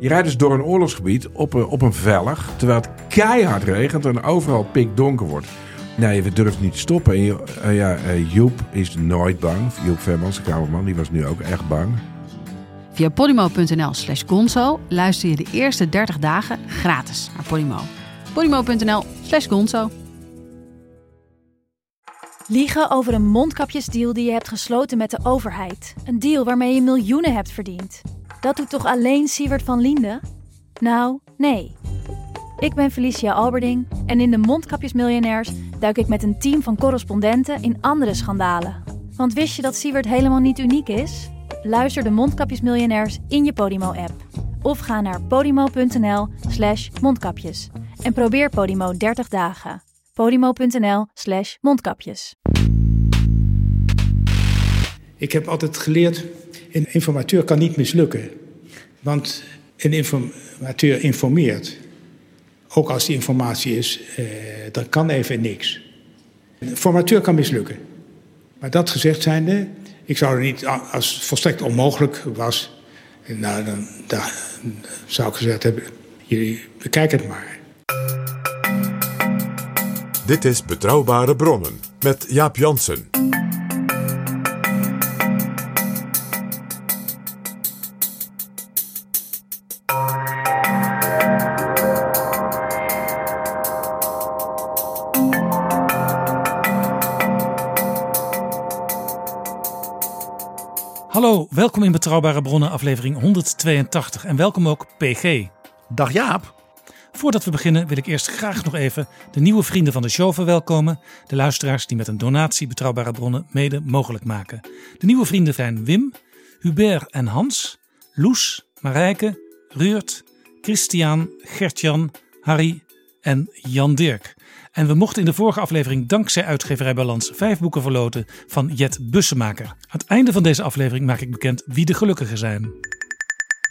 Je rijdt dus door een oorlogsgebied op een, op een vellig, terwijl het keihard regent en overal pikdonker wordt. Nee, we durven niet te stoppen. En je- eh, ja, eh, Joep is nooit bang. Joep Vermans, de kamerman, die was nu ook echt bang. Via podimo.nl slash gonzo luister je de eerste 30 dagen gratis naar Podimo. podimo.nl slash gonzo. Liegen over een mondkapjesdeal die je hebt gesloten met de overheid. Een deal waarmee je miljoenen hebt verdiend. Dat doet toch alleen Siewert van Liende? Nou, nee. Ik ben Felicia Alberding en in de Mondkapjesmiljonairs duik ik met een team van correspondenten in andere schandalen. Want wist je dat Siewert helemaal niet uniek is? Luister de Mondkapjesmiljonairs in je Podimo-app. Of ga naar podimo.nl slash mondkapjes. En probeer Podimo 30 dagen. podimo.nl slash mondkapjes. Ik heb altijd geleerd, een informateur kan niet mislukken. Want een informateur informeert. Ook als die informatie is, eh, dat kan even niks. Een formateur kan mislukken. Maar dat gezegd zijnde, ik zou er niet, als het volstrekt onmogelijk was, nou, dan, dan zou ik gezegd hebben, jullie bekijken het maar. Dit is Betrouwbare Bronnen met Jaap Jansen. Betrouwbare Bronnen, aflevering 182. En welkom ook PG. Dag Jaap. Voordat we beginnen wil ik eerst graag nog even de nieuwe vrienden van de show verwelkomen. De luisteraars die met een donatie Betrouwbare Bronnen mede mogelijk maken. De nieuwe vrienden zijn Wim, Hubert en Hans, Loes, Marijke, Ruurt, Christian, Gertjan, Harry en Jan Dirk. En we mochten in de vorige aflevering dankzij uitgeverij Balans vijf boeken verloten van Jet Bussemaker. Aan het einde van deze aflevering maak ik bekend wie de gelukkigen zijn.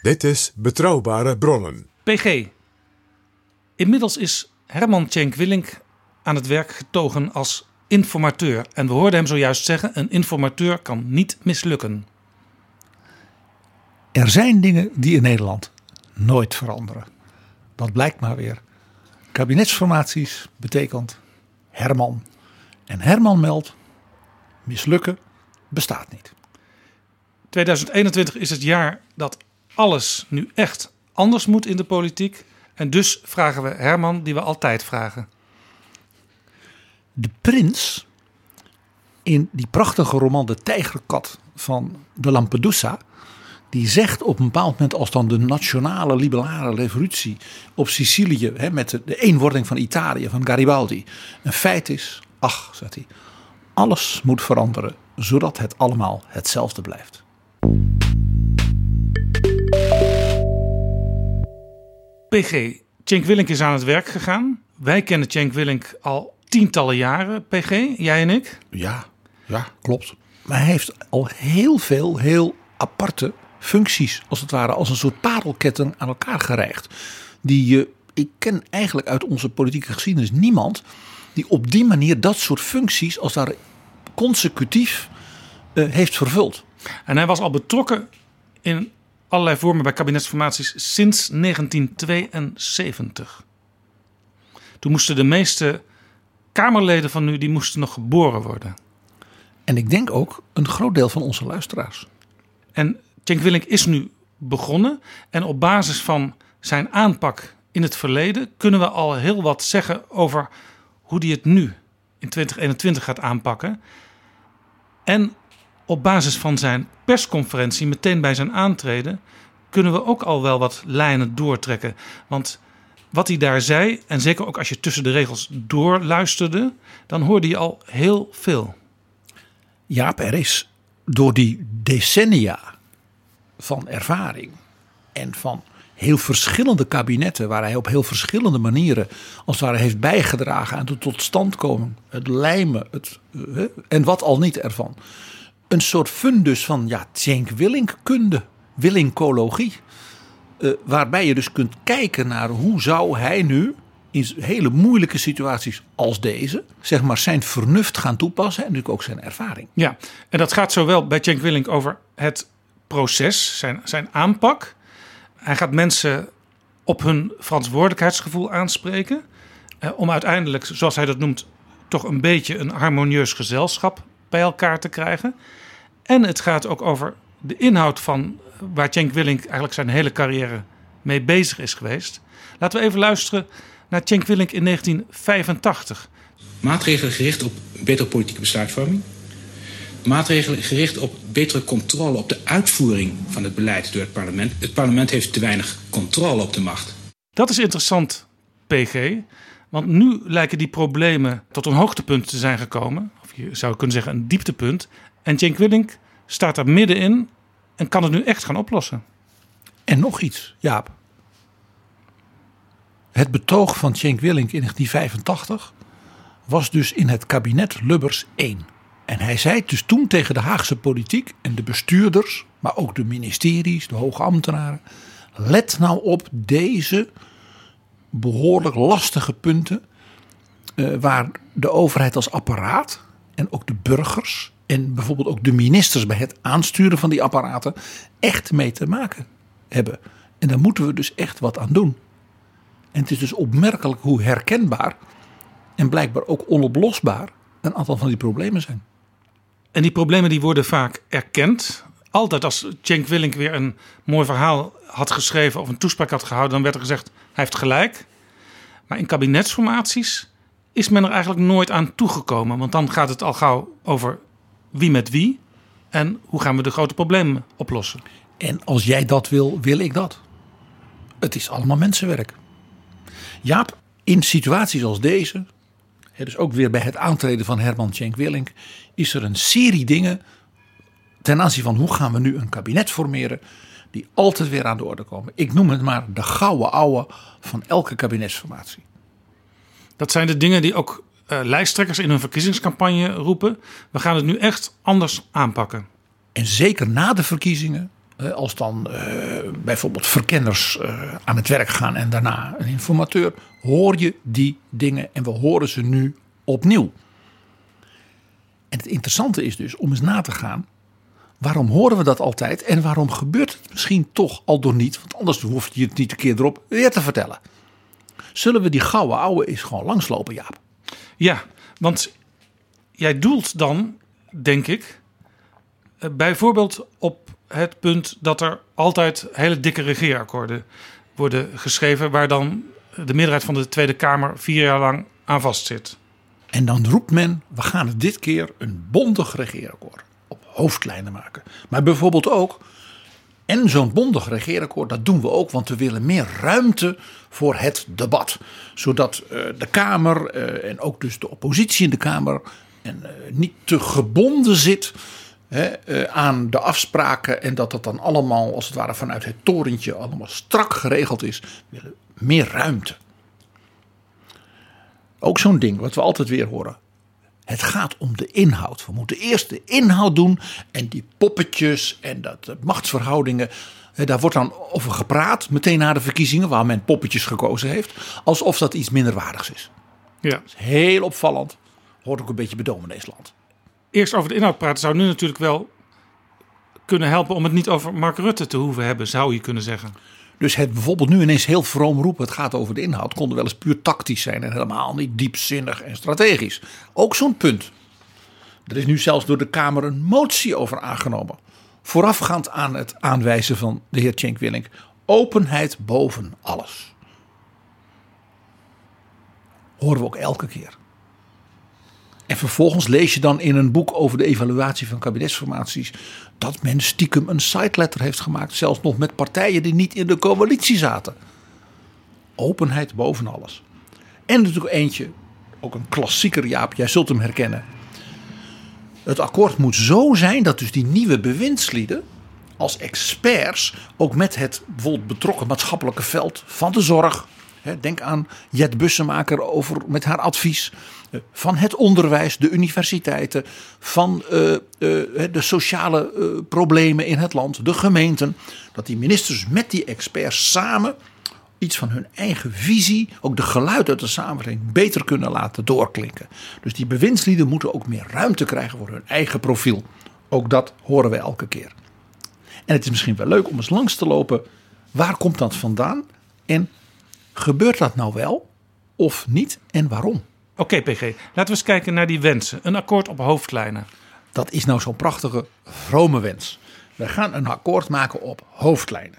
Dit is Betrouwbare Bronnen. PG. Inmiddels is Herman Tjenk Willink aan het werk getogen als informateur. En we hoorden hem zojuist zeggen: een informateur kan niet mislukken. Er zijn dingen die in Nederland nooit veranderen. Dat blijkt maar weer. Kabinetsformaties betekent Herman. En Herman meldt: mislukken bestaat niet. 2021 is het jaar dat alles nu echt anders moet in de politiek. En dus vragen we Herman die we altijd vragen. De prins in die prachtige roman De Tijgerkat van de Lampedusa. Die zegt op een bepaald moment als dan de nationale liberale revolutie op Sicilië hè, met de, de eenwording van Italië van Garibaldi een feit is. Ach, zegt hij, alles moet veranderen zodat het allemaal hetzelfde blijft. PG, Cenk Willink is aan het werk gegaan. Wij kennen Cenk Willink al tientallen jaren, PG, jij en ik. Ja, ja, klopt. Maar hij heeft al heel veel heel aparte functies, als het ware, als een soort parelketting aan elkaar gerijgd. Die je, ik ken eigenlijk uit onze politieke geschiedenis niemand die op die manier dat soort functies als daar consecutief eh, heeft vervuld. En hij was al betrokken in allerlei vormen bij kabinetsformaties sinds 1972. Toen moesten de meeste Kamerleden van nu die moesten nog geboren worden. En ik denk ook een groot deel van onze luisteraars. En Cenk Willink is nu begonnen. En op basis van zijn aanpak in het verleden kunnen we al heel wat zeggen over hoe hij het nu in 2021 gaat aanpakken. En op basis van zijn persconferentie meteen bij zijn aantreden kunnen we ook al wel wat lijnen doortrekken. Want wat hij daar zei, en zeker ook als je tussen de regels doorluisterde, dan hoorde je al heel veel. Jaap, er is door die decennia van ervaring en van heel verschillende kabinetten, waar hij op heel verschillende manieren als het ware heeft bijgedragen aan de totstandkoming, het lijmen het, eh, en wat al niet ervan. Een soort fundus van ja, Tjenk Willink-kunde, Willinkologie. Uh, waarbij je dus kunt kijken naar hoe zou hij nu in hele moeilijke situaties als deze, zeg maar, zijn vernuft gaan toepassen en natuurlijk ook zijn ervaring. Ja, en dat gaat zowel bij Cenk Willink over het proces, zijn, zijn aanpak. Hij gaat mensen op hun verantwoordelijkheidsgevoel aanspreken. Eh, om uiteindelijk, zoals hij dat noemt, toch een beetje een harmonieus gezelschap bij elkaar te krijgen. En het gaat ook over de inhoud van waar Cenk Willink eigenlijk zijn hele carrière mee bezig is geweest. Laten we even luisteren naar Cenk Willink in 1985. Maatregelen gericht op betere politieke besluitvorming. Maatregelen gericht op betere controle op de uitvoering van het beleid door het parlement. Het parlement heeft te weinig controle op de macht. Dat is interessant, PG. Want nu lijken die problemen tot een hoogtepunt te zijn gekomen. Of je zou kunnen zeggen een dieptepunt. En Cenk Willink staat daar middenin en kan het nu echt gaan oplossen. En nog iets, Jaap. Het betoog van Cenk Willink in 1985 was dus in het kabinet Lubbers 1. En hij zei dus toen tegen de Haagse politiek en de bestuurders, maar ook de ministeries, de hoge ambtenaren. Let nou op deze behoorlijk lastige punten uh, waar de overheid als apparaat en ook de burgers en bijvoorbeeld ook de ministers bij het aansturen van die apparaten echt mee te maken hebben. En daar moeten we dus echt wat aan doen. En het is dus opmerkelijk hoe herkenbaar en blijkbaar ook onoplosbaar een aantal van die problemen zijn. En die problemen die worden vaak erkend. Altijd als Cenk Willink weer een mooi verhaal had geschreven of een toespraak had gehouden, dan werd er gezegd: hij heeft gelijk. Maar in kabinetsformaties is men er eigenlijk nooit aan toegekomen. Want dan gaat het al gauw over wie met wie en hoe gaan we de grote problemen oplossen. En als jij dat wil, wil ik dat. Het is allemaal mensenwerk. Jaap, in situaties als deze, dus ook weer bij het aantreden van Herman Tjenk Willink, is er een serie dingen ten aanzien van hoe gaan we nu een kabinet formeren, die altijd weer aan de orde komen. Ik noem het maar de gouden ouwe van elke kabinetsformatie. Dat zijn de dingen die ook uh, lijsttrekkers in hun verkiezingscampagne roepen. We gaan het nu echt anders aanpakken. En zeker na de verkiezingen, als dan uh, bijvoorbeeld verkenners uh, aan het werk gaan en daarna een informateur, hoor je die dingen en we horen ze nu opnieuw. En het interessante is dus om eens na te gaan. Waarom horen we dat altijd en waarom gebeurt het misschien toch al door niet? Want anders hoef je het niet een keer erop weer te vertellen. Zullen we die gouden ouwe eens gewoon langslopen, Jaap? Ja, want jij doelt dan, denk ik, eh, bijvoorbeeld op het punt dat er altijd hele dikke regeerakkoorden worden geschreven, waar dan de meerderheid van de Tweede Kamer vier jaar lang aan vastzit. En dan roept men, we gaan het dit keer een bondig regeerakkoord op hoofdlijnen maken. Maar bijvoorbeeld ook, en zo'n bondig regeerakkoord, dat doen we ook, want we willen meer ruimte voor het debat. Zodat uh, de Kamer uh, en ook dus de oppositie in de Kamer en, uh, niet te gebonden zit aan de afspraken. En dat dat dan allemaal, als het ware, vanuit het torentje allemaal strak geregeld is. Willen meer ruimte. Ook zo'n ding wat we altijd weer horen. Het gaat om de inhoud. We moeten eerst de inhoud doen en die poppetjes en dat machtsverhoudingen. Daar wordt dan over gepraat, meteen na de verkiezingen, waar men poppetjes gekozen heeft, alsof dat iets minderwaardigs is. Ja. Dat is heel opvallend. Hoort ook een beetje bij domineesland. Eerst over de inhoud praten zou nu natuurlijk wel kunnen helpen om het niet over Mark Rutte te hoeven hebben, zou je kunnen zeggen. Dus het bijvoorbeeld nu ineens heel vroom roepen, het gaat over de inhoud, kon wel eens puur tactisch zijn en helemaal niet diepzinnig en strategisch. Ook zo'n punt. Er is nu zelfs door de Kamer een motie over aangenomen. Voorafgaand aan het aanwijzen van de heer Cenk Willink. Openheid boven alles. Horen we ook elke keer. En vervolgens lees je dan in een boek over de evaluatie van kabinetsformaties dat men stiekem een siteletter heeft gemaakt, zelfs nog met partijen die niet in de coalitie zaten. Openheid boven alles. En natuurlijk eentje, ook een klassieker Jaap, jij zult hem herkennen. Het akkoord moet zo zijn dat dus die nieuwe bewindslieden als experts ook met het bijvoorbeeld betrokken maatschappelijke veld van de zorg, Denk aan Jet Bussemaker over, met haar advies. Eh, van het onderwijs, de universiteiten, van uh, uh, de sociale uh, problemen in het land, de gemeenten. Dat die ministers met die experts samen iets van hun eigen visie, ook de geluid uit de samenleving, beter kunnen laten doorklinken. Dus die bewindslieden moeten ook meer ruimte krijgen voor hun eigen profiel. Ook dat horen we elke keer. En het is misschien wel leuk om eens langs te lopen Waar komt dat vandaan? En gebeurt dat nou wel of niet en waarom? Oké, PG. Laten we eens kijken naar die wensen. Een akkoord op hoofdlijnen. Dat is nou zo'n prachtige vrome wens. We gaan een akkoord maken op hoofdlijnen.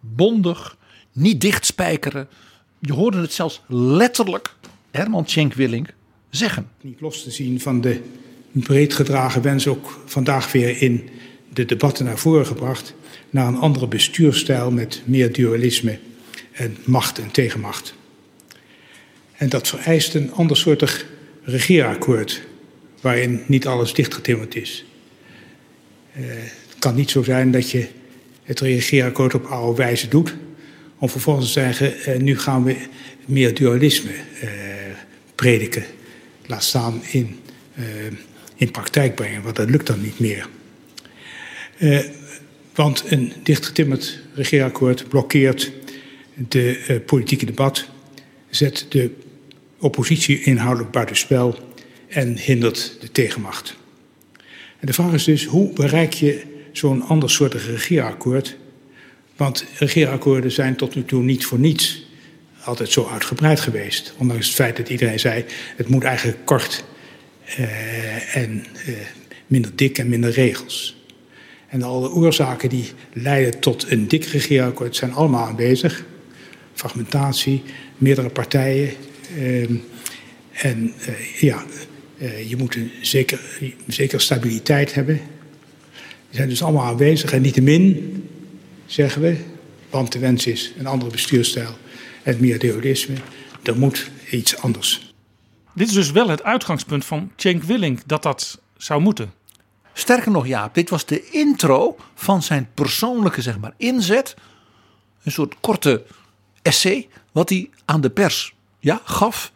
Bondig, niet dichtspijkeren. Je hoorde het zelfs letterlijk Herman Schenk Willink zeggen. Niet los te zien van de breed gedragen wens ook vandaag weer in de debatten naar voren gebracht. Naar een andere bestuurstijl met meer dualisme en macht en tegenmacht. En dat vereist een andersoortig regeerakkoord, waarin niet alles dichtgetimmerd is. Uh, het kan niet zo zijn dat je het regeerakkoord op oude wijze doet, om vervolgens te zeggen, uh, nu gaan we meer dualisme uh, prediken. Laat staan in, in praktijk brengen, want dat lukt dan niet meer. want een dichtgetimmerd regeerakkoord blokkeert de politieke debat, zet de oppositie inhoudelijk buitenspel en hindert de tegenmacht. En de vraag is dus, hoe bereik je zo'n andersoortig regeerakkoord? Want regeerakkoorden zijn tot nu toe niet voor niets altijd zo uitgebreid geweest. Ondanks het feit dat iedereen zei, het moet eigenlijk kort uh, en uh, minder dik en minder regels. En alle oorzaken die leiden tot een dik regeerakkoord zijn allemaal aanwezig. Fragmentatie, meerdere partijen, en uh, ja, uh, je moet een zeker, zeker stabiliteit hebben. Die zijn dus allemaal aanwezig. En niettemin zeggen we, want de wens is een andere bestuurstijl en meer dualisme. Er moet iets anders. Dit is dus wel het uitgangspunt van Cenk Willink dat dat zou moeten. Sterker nog, Jaap, dit was de intro van zijn persoonlijke zeg maar, inzet. Een soort korte essay wat hij aan de pers ja, gaf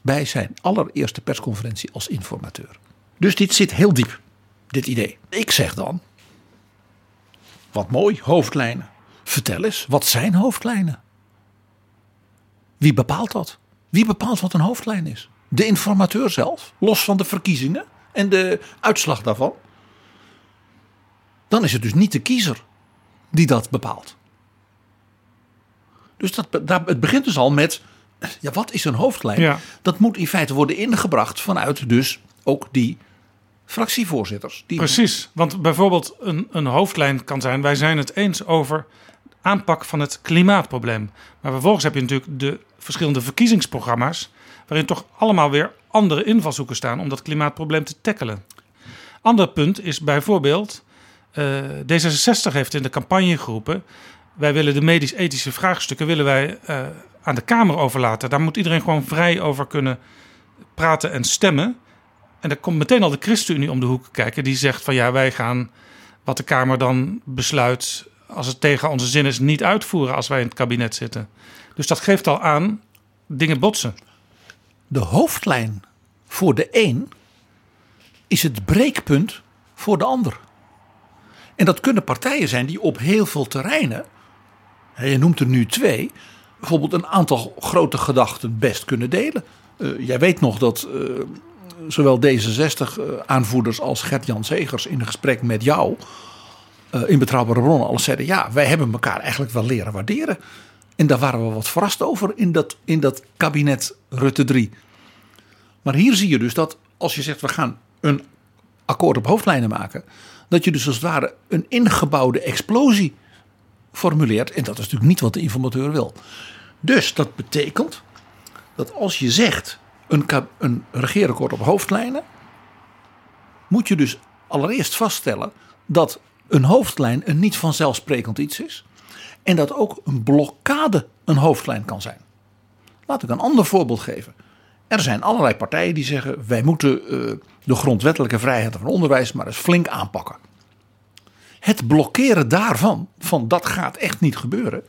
bij zijn allereerste persconferentie als informateur. Dus dit zit heel diep, dit idee. Ik zeg dan, wat mooi, hoofdlijnen. Vertel eens, wat zijn hoofdlijnen? Wie bepaalt dat? Wie bepaalt wat een hoofdlijn is? De informateur zelf, los van de verkiezingen en de uitslag daarvan. Dan is het dus niet de kiezer die dat bepaalt. Dus dat, het begint dus al met ja, wat is een hoofdlijn? Dat moet in feite worden ingebracht vanuit dus ook die fractievoorzitters. Die... Precies, want bijvoorbeeld een, een hoofdlijn kan zijn... wij zijn het eens over aanpak van het klimaatprobleem. Maar vervolgens heb je natuurlijk de verschillende verkiezingsprogramma's... waarin toch allemaal weer andere invalshoeken staan... om dat klimaatprobleem te tackelen. Ander punt is bijvoorbeeld... Uh, D66 heeft in de campagne geroepen... wij willen de medisch-ethische vraagstukken... willen wij uh, aan de Kamer overlaten. Daar moet iedereen gewoon vrij over kunnen praten en stemmen. En dan komt meteen al de ChristenUnie om de hoek kijken. Die zegt van ja, wij gaan wat de Kamer dan besluit... als het tegen onze zin is, niet uitvoeren als wij in het kabinet zitten. Dus dat geeft al aan, dingen botsen. De hoofdlijn voor de een is het breekpunt voor de ander. En dat kunnen partijen zijn die op heel veel terreinen... je noemt er nu twee bijvoorbeeld een aantal grote gedachten best kunnen delen. Uh, jij weet nog dat uh, zowel D66-aanvoerders eh, als Gert-Jan Zegers in een gesprek met jou in Betrouwbare Bronnen alles zeiden: ja, wij hebben elkaar eigenlijk wel leren waarderen. En daar waren we wat verrast over in dat, in dat kabinet Rutte 3. Maar hier zie je dus dat als je zegt we gaan een akkoord op hoofdlijnen maken, dat je dus als het ware een ingebouwde explosie formuleert. En dat is natuurlijk niet wat de informateur wil. Dus dat betekent dat als je zegt een, een regeerakkoord op hoofdlijnen, moet je dus allereerst vaststellen dat een hoofdlijn een niet vanzelfsprekend iets is. En dat ook een blokkade een hoofdlijn kan zijn. Laat ik een ander voorbeeld geven. Er zijn allerlei partijen die zeggen: wij moeten uh, de grondwettelijke vrijheid van onderwijs maar eens flink aanpakken. Het blokkeren daarvan, van dat gaat echt niet gebeuren,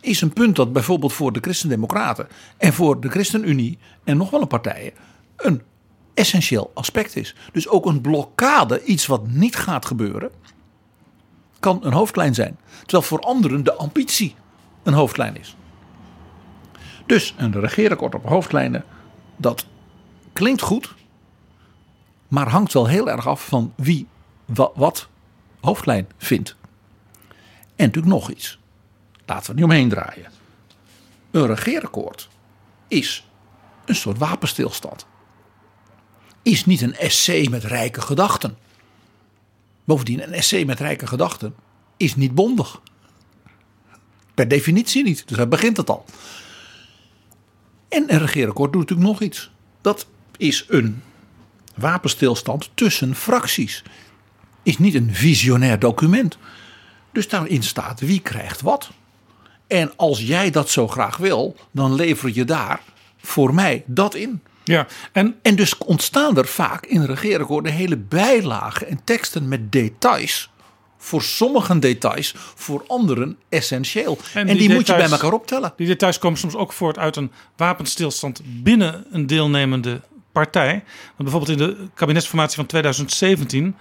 is een punt dat bijvoorbeeld voor de Christen-Democraten en voor de ChristenUnie en nog wel een partijen een essentieel aspect is. Dus ook een blokkade, iets wat niet gaat gebeuren, kan een hoofdlijn zijn. Terwijl voor anderen de ambitie een hoofdlijn is. Dus een regeerakkoord op hoofdlijnen, dat klinkt goed, maar hangt wel heel erg af van wie wat hoofdlijn vindt. En natuurlijk nog iets. laten we niet omheen draaien. Een regeerakkoord is een soort wapenstilstand. Is niet een essay met rijke gedachten. Bovendien, een essay met rijke gedachten is niet bondig. Per definitie niet. Dus daar begint het al. En een regeerakkoord doet natuurlijk nog iets. Dat is een wapenstilstand tussen fracties. Is niet een visionair document. Dus daarin staat wie krijgt wat. En als jij dat zo graag wil, dan lever je daar voor mij dat in. Ja, en En dus ontstaan er vaak in regeerakkoorden hele bijlagen en teksten met details. Voor sommigen details, voor anderen essentieel. En, die die, moet je details- bij elkaar optellen. Die details komen soms ook voort uit een wapenstilstand binnen een deelnemende partij. Want bijvoorbeeld in de kabinetsformatie van 2017 eh,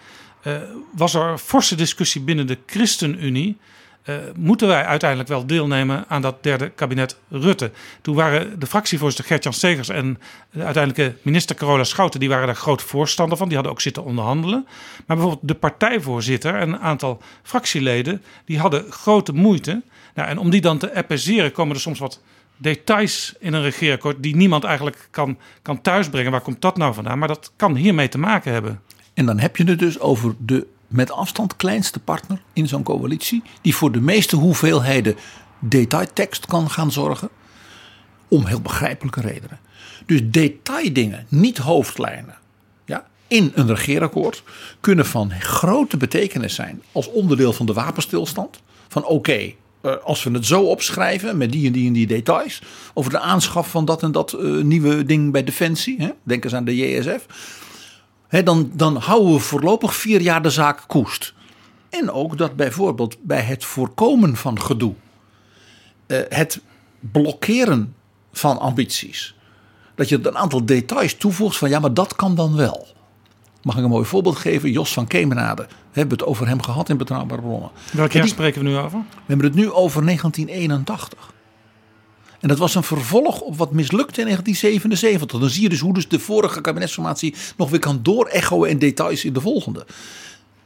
was er forse discussie binnen de ChristenUnie. Eh, moeten wij uiteindelijk wel deelnemen aan dat derde kabinet Rutte? Toen waren de fractievoorzitter Gert-Jan Segers en de uiteindelijke minister Carola Schouten... die waren daar groot voorstander van. Die hadden ook zitten onderhandelen. Maar bijvoorbeeld de partijvoorzitter en een aantal fractieleden... die hadden grote moeite. Nou, en om die dan te appeaseren komen er soms wat details in een regeerakkoord... die niemand eigenlijk kan, kan thuisbrengen. Waar komt dat nou vandaan? Maar dat kan hiermee te maken hebben. En dan heb je het dus over de met afstand kleinste partner in zo'n coalitie. Die voor de meeste hoeveelheden detailtekst kan gaan zorgen. Om heel begrijpelijke redenen. Dus detaildingen, niet hoofdlijnen. Ja, in een regeerakkoord kunnen van grote betekenis zijn als onderdeel van de wapenstilstand. Van oké, eh, als we het zo opschrijven met die en die en die details. Over de aanschaf van dat en dat eh, nieuwe ding bij Defensie. Hè, denk eens aan de JSF. Dan, dan houden we voorlopig vier jaar de zaak koest. En ook dat bijvoorbeeld bij het voorkomen van gedoe, eh, het blokkeren van ambities, dat je een aantal details toevoegt van ja, maar dat kan dan wel. Mag ik een mooi voorbeeld geven? Jos van Kemenade. We hebben het over hem gehad in Betrouwbare Bronnen. Welk jaar spreken we nu over? We hebben het nu over 1981. En dat was een vervolg op wat mislukte in 1977. Dan zie je dus hoe dus de vorige kabinetsformatie nog weer kan doorechoen in details in de volgende.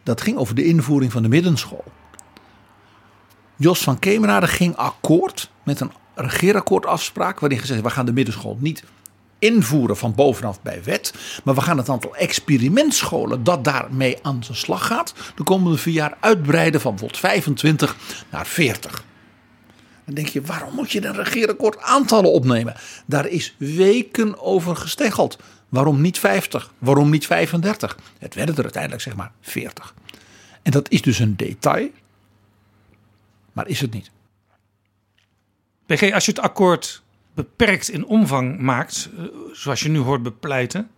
Dat ging over de invoering van de middenschool. Jos van Kemenade ging akkoord met een regeerakkoordafspraak waarin gezegd we gaan de middenschool niet invoeren van bovenaf bij wet. Maar we gaan het aantal experimentscholen dat daarmee aan de slag gaat de komende vier jaar uitbreiden van bijvoorbeeld 25 naar 40. Dan denk je, waarom moet je een regeerakkoord aantallen opnemen? Daar is weken over gesteggeld. Waarom niet 50? Waarom niet 35? Het werden er uiteindelijk zeg maar 40. En dat is dus een detail, maar is het niet. PG, als je het akkoord beperkt in omvang maakt, eh, zoals je nu hoort bepleiten,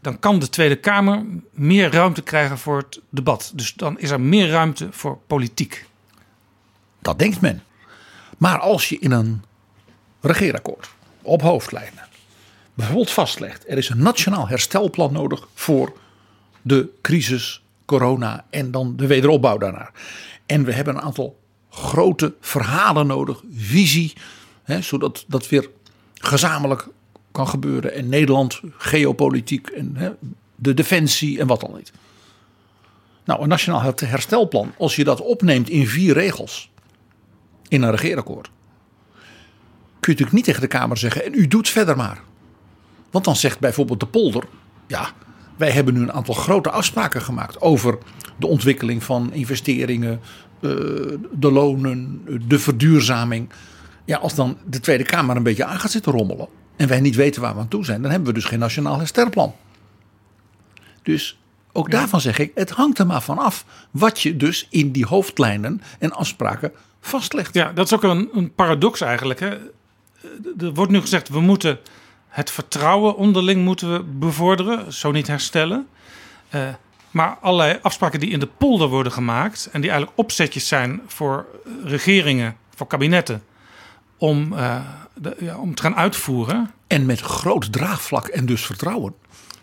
dan kan de Tweede Kamer meer ruimte krijgen voor het debat. Dus dan is er meer ruimte voor politiek. Dat denkt men. Maar als je in een regeerakkoord op hoofdlijnen bijvoorbeeld vastlegt: er is een nationaal herstelplan nodig voor de crisis, corona en dan de wederopbouw daarna. En we hebben een aantal grote verhalen nodig, visie, hè, zodat dat weer gezamenlijk kan gebeuren. En Nederland, geopolitiek en hè, de defensie en wat dan niet. Nou, een nationaal herstelplan, als je dat opneemt in vier regels in een regeerakkoord. Kun je natuurlijk niet tegen de Kamer zeggen en u doet verder maar. Want dan zegt bijvoorbeeld de polder, ja, wij hebben nu een aantal grote afspraken gemaakt over de ontwikkeling van investeringen, eh, de lonen, de verduurzaming. Ja, als dan de Tweede Kamer een beetje aan gaat zitten rommelen en wij niet weten waar we aan toe zijn, dan hebben we dus geen nationaal herstelplan. Dus ook daarvan zeg ik, het hangt er maar van af wat je dus in die hoofdlijnen en afspraken vastlegt. Ja, dat is ook een, een paradox eigenlijk. Hè. Er wordt nu gezegd, we moeten het vertrouwen onderling moeten we bevorderen, zo niet herstellen. Uh, maar allerlei afspraken die in de polder worden gemaakt en die eigenlijk opzetjes zijn voor regeringen, voor kabinetten, om, uh, de, ja, om te gaan uitvoeren. En met groot draagvlak en dus vertrouwen.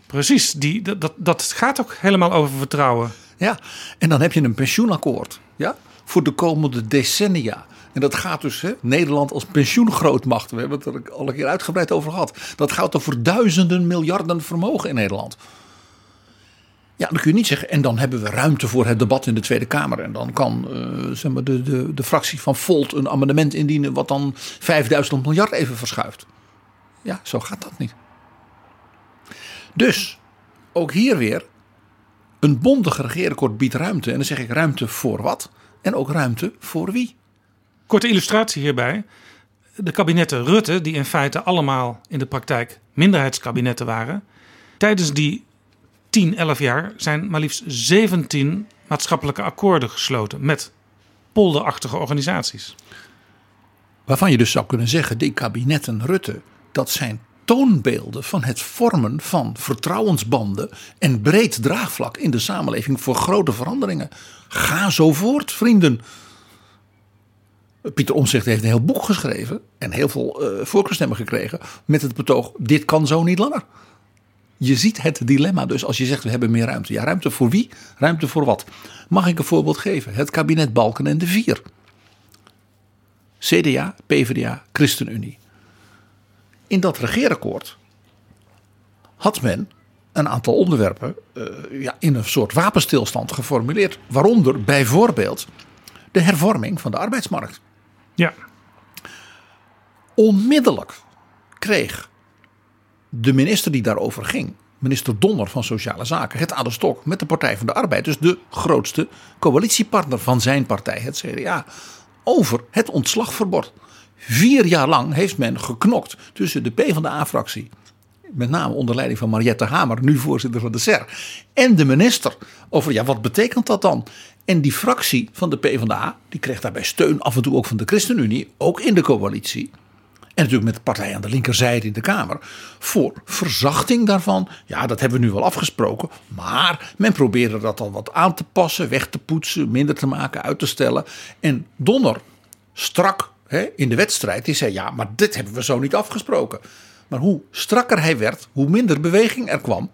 Precies, die, dat, dat gaat ook helemaal over vertrouwen. Ja, en dan heb je een pensioenakkoord ja, voor de komende decennia. En dat gaat dus hè, Nederland als pensioengrootmacht. We hebben het er al een keer uitgebreid over gehad. Dat gaat over duizenden miljarden vermogen in Nederland. Ja, dan kun je niet zeggen. En dan hebben we ruimte voor het debat in de Tweede Kamer. En dan kan uh, zeg maar de, de, de fractie van Volt een amendement indienen. wat dan 5000 miljard even verschuift. Ja, zo gaat dat niet. Dus ook hier weer. Een bondig regeerakkoord biedt ruimte. En dan zeg ik ruimte voor wat? En ook ruimte voor wie? Korte illustratie hierbij. De kabinetten Rutte, die in feite allemaal in de praktijk minderheidskabinetten waren. Tijdens die 10, 11 jaar zijn maar liefst 17 maatschappelijke akkoorden gesloten met polderachtige organisaties. Waarvan je dus zou kunnen zeggen, die kabinetten Rutte, dat zijn toonbeelden van het vormen van vertrouwensbanden en breed draagvlak in de samenleving voor grote veranderingen. Ga zo voort, vrienden. Pieter Omzicht heeft een heel boek geschreven en heel veel uh, voorkeurstemmen gekregen met het betoog: dit kan zo niet langer. Je ziet het dilemma dus als je zegt we hebben meer ruimte. Ja, ruimte voor wie? Ruimte voor wat? Mag ik een voorbeeld geven? Het kabinet Balken en de Vier. CDA, PvdA, ChristenUnie. In dat regeerakkoord had men een aantal onderwerpen uh, ja, in een soort wapenstilstand geformuleerd. Waaronder bijvoorbeeld de hervorming van de arbeidsmarkt. Ja. Onmiddellijk kreeg de minister die daarover ging, minister Donner van Sociale Zaken, het aan de stok met de Partij van de Arbeid, dus de grootste coalitiepartner van zijn partij, het CDA, over het ontslagverbod. Vier jaar lang heeft men geknokt tussen de PvdA-fractie, met name onder leiding van Mariette Hamer, nu voorzitter van de SER, en de minister over ja, wat betekent dat dan? En die fractie van de PvdA, die kreeg daarbij steun af en toe ook van de ChristenUnie, ook in de coalitie. En natuurlijk met de partij aan de linkerzijde in de Kamer. Voor verzachting daarvan. Ja, dat hebben we nu wel afgesproken. Maar men probeerde dat al wat aan te passen, weg te poetsen, minder te maken, uit te stellen. En Donner, strak hè, in de wedstrijd, die zei: Ja, maar dit hebben we zo niet afgesproken. Maar hoe strakker hij werd, hoe minder beweging er kwam.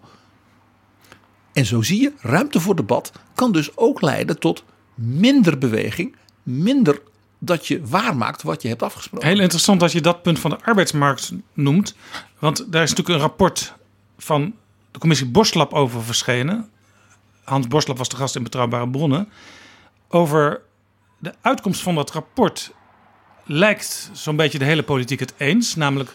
En zo zie je, ruimte voor debat kan dus ook leiden tot minder beweging, minder dat je waarmaakt wat je hebt afgesproken. Heel interessant dat je dat punt van de arbeidsmarkt noemt. Want daar is natuurlijk een rapport van de commissie Borslap over verschenen. Hans Borslap was de gast in Betrouwbare Bronnen. Over de uitkomst van dat rapport lijkt zo'n beetje de hele politiek het eens. Namelijk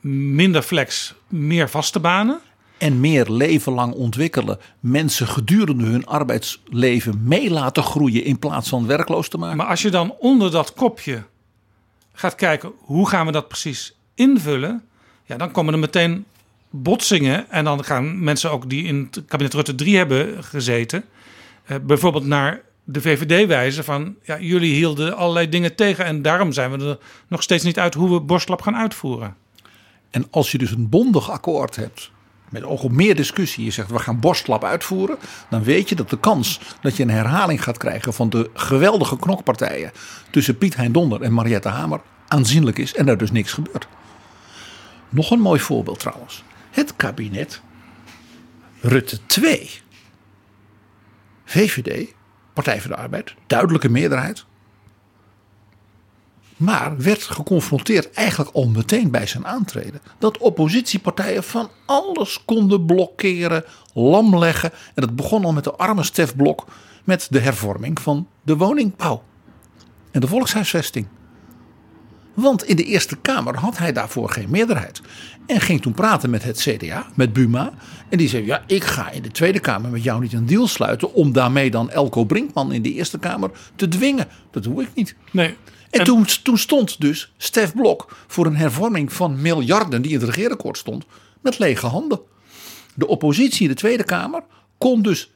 minder flex, meer vaste banen en meer leven lang ontwikkelen. Mensen gedurende hun arbeidsleven mee laten groeien in plaats van werkloos te maken. Maar als je dan onder dat kopje gaat kijken hoe gaan we dat precies invullen. Ja, dan komen er meteen botsingen. En dan gaan mensen ook die in het kabinet Rutte 3 hebben gezeten. Eh, bijvoorbeeld naar de VVD wijzen van ja, jullie hielden allerlei dingen tegen. En daarom zijn we er nog steeds niet uit hoe we borstlap gaan uitvoeren. En als je dus een bondig akkoord hebt met oog op meer discussie, je zegt we gaan borstlap uitvoeren, dan weet je dat de kans dat je een herhaling gaat krijgen van de geweldige knokpartijen tussen Piet Hein Donder en Mariette Hamer aanzienlijk is en er dus niks gebeurt. Nog een mooi voorbeeld trouwens. Het kabinet Rutte 2. VVD, Partij voor de Arbeid, duidelijke meerderheid maar werd geconfronteerd eigenlijk al meteen bij zijn aantreden. Dat oppositiepartijen van alles konden blokkeren, lamleggen. En dat begon al met de arme Stef Blok met de hervorming van de woningbouw. En de volkshuisvesting. Want in de Eerste Kamer had hij daarvoor geen meerderheid. En ging toen praten met het CDA, met Buma. En die zei: Ja, ik ga in de Tweede Kamer met jou niet een deal sluiten. om daarmee dan Elko Brinkman in de Eerste Kamer te dwingen. Dat doe ik niet. Nee. En, toen, toen stond dus Stef Blok voor een hervorming van miljarden die in het regeerakkoord stond, met lege handen. De oppositie in de Tweede Kamer kon dus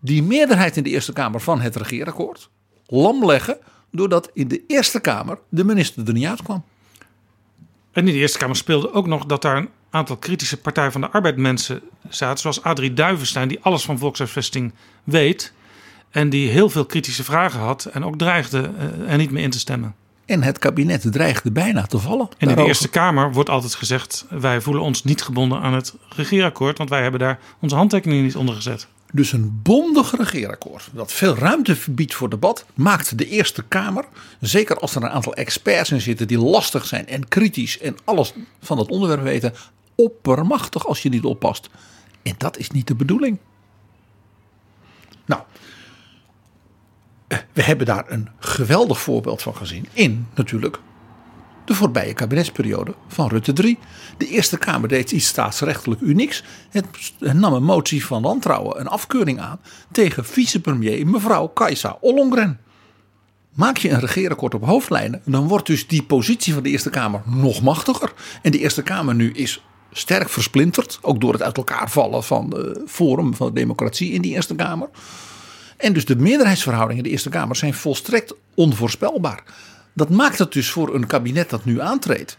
die meerderheid in de Eerste Kamer van het regeerakkoord lam leggen, doordat in de Eerste Kamer de minister er niet uitkwam. En in de Eerste Kamer speelde ook nog dat daar een aantal kritische Partij van de Arbeid mensen zaten, zoals Adrie Duivenstein, die alles van volkshuisvesting weet. En die heel veel kritische vragen had en ook dreigde uh, er niet meer in te stemmen. En het kabinet dreigde bijna te vallen. En in de Eerste Kamer wordt altijd gezegd: wij voelen ons niet gebonden aan het regeerakkoord, want wij hebben daar onze handtekening niet onder gezet. Dus een bondig regeerakkoord dat veel ruimte biedt voor debat, maakt de Eerste Kamer, zeker als er een aantal experts in zitten die lastig zijn en kritisch en alles van het onderwerp weten, oppermachtig als je niet oppast. En dat is niet de bedoeling. Nou, eh, we hebben daar een geweldig voorbeeld van gezien in natuurlijk de voorbije kabinetsperiode van Rutte 3. De Eerste Kamer deed iets staatsrechtelijk unieks. Het nam een motie van wantrouwen, een afkeuring aan tegen vicepremier mevrouw Kajsa Ollongren. Maak je een regeerakkoord op hoofdlijnen, dan wordt dus die positie van de Eerste Kamer nog machtiger. En de Eerste Kamer nu is sterk versplinterd, ook door het uit elkaar vallen van de Forum van de Democratie in die Eerste Kamer. En dus de meerderheidsverhoudingen in de Eerste Kamer zijn volstrekt onvoorspelbaar. Dat maakt het dus voor een kabinet dat nu aantreedt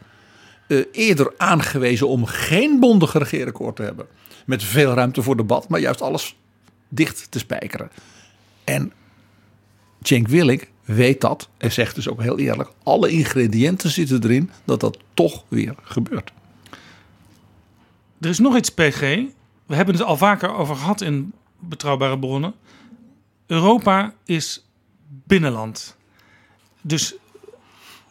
uh, eerder aangewezen om geen bondige regeerakkoord te hebben. Met veel ruimte voor debat, maar juist alles dicht te spijkeren. En Cenk Willink weet dat en zegt dus ook heel eerlijk: alle ingrediënten zitten erin dat dat toch weer gebeurt. Er is nog iets, PG. We hebben het al vaker over gehad in betrouwbare bronnen. Europa is binnenland. Dus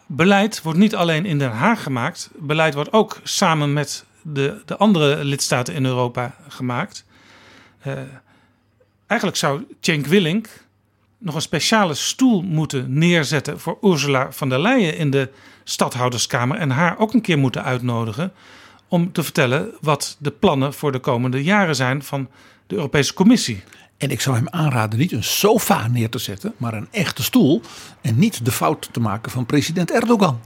beleid wordt niet alleen in Den Haag gemaakt. Beleid wordt ook samen met de, de andere lidstaten in Europa gemaakt. Uh, eigenlijk zou Cenk Willink nog een speciale stoel moeten neerzetten voor Ursula van der Leyen in de stadhouderskamer en haar ook een keer moeten uitnodigen om te vertellen wat de plannen voor de komende jaren zijn van de Europese Commissie. En ik zou hem aanraden niet een sofa neer te zetten, maar een echte stoel. En niet de fout te maken van president Erdogan.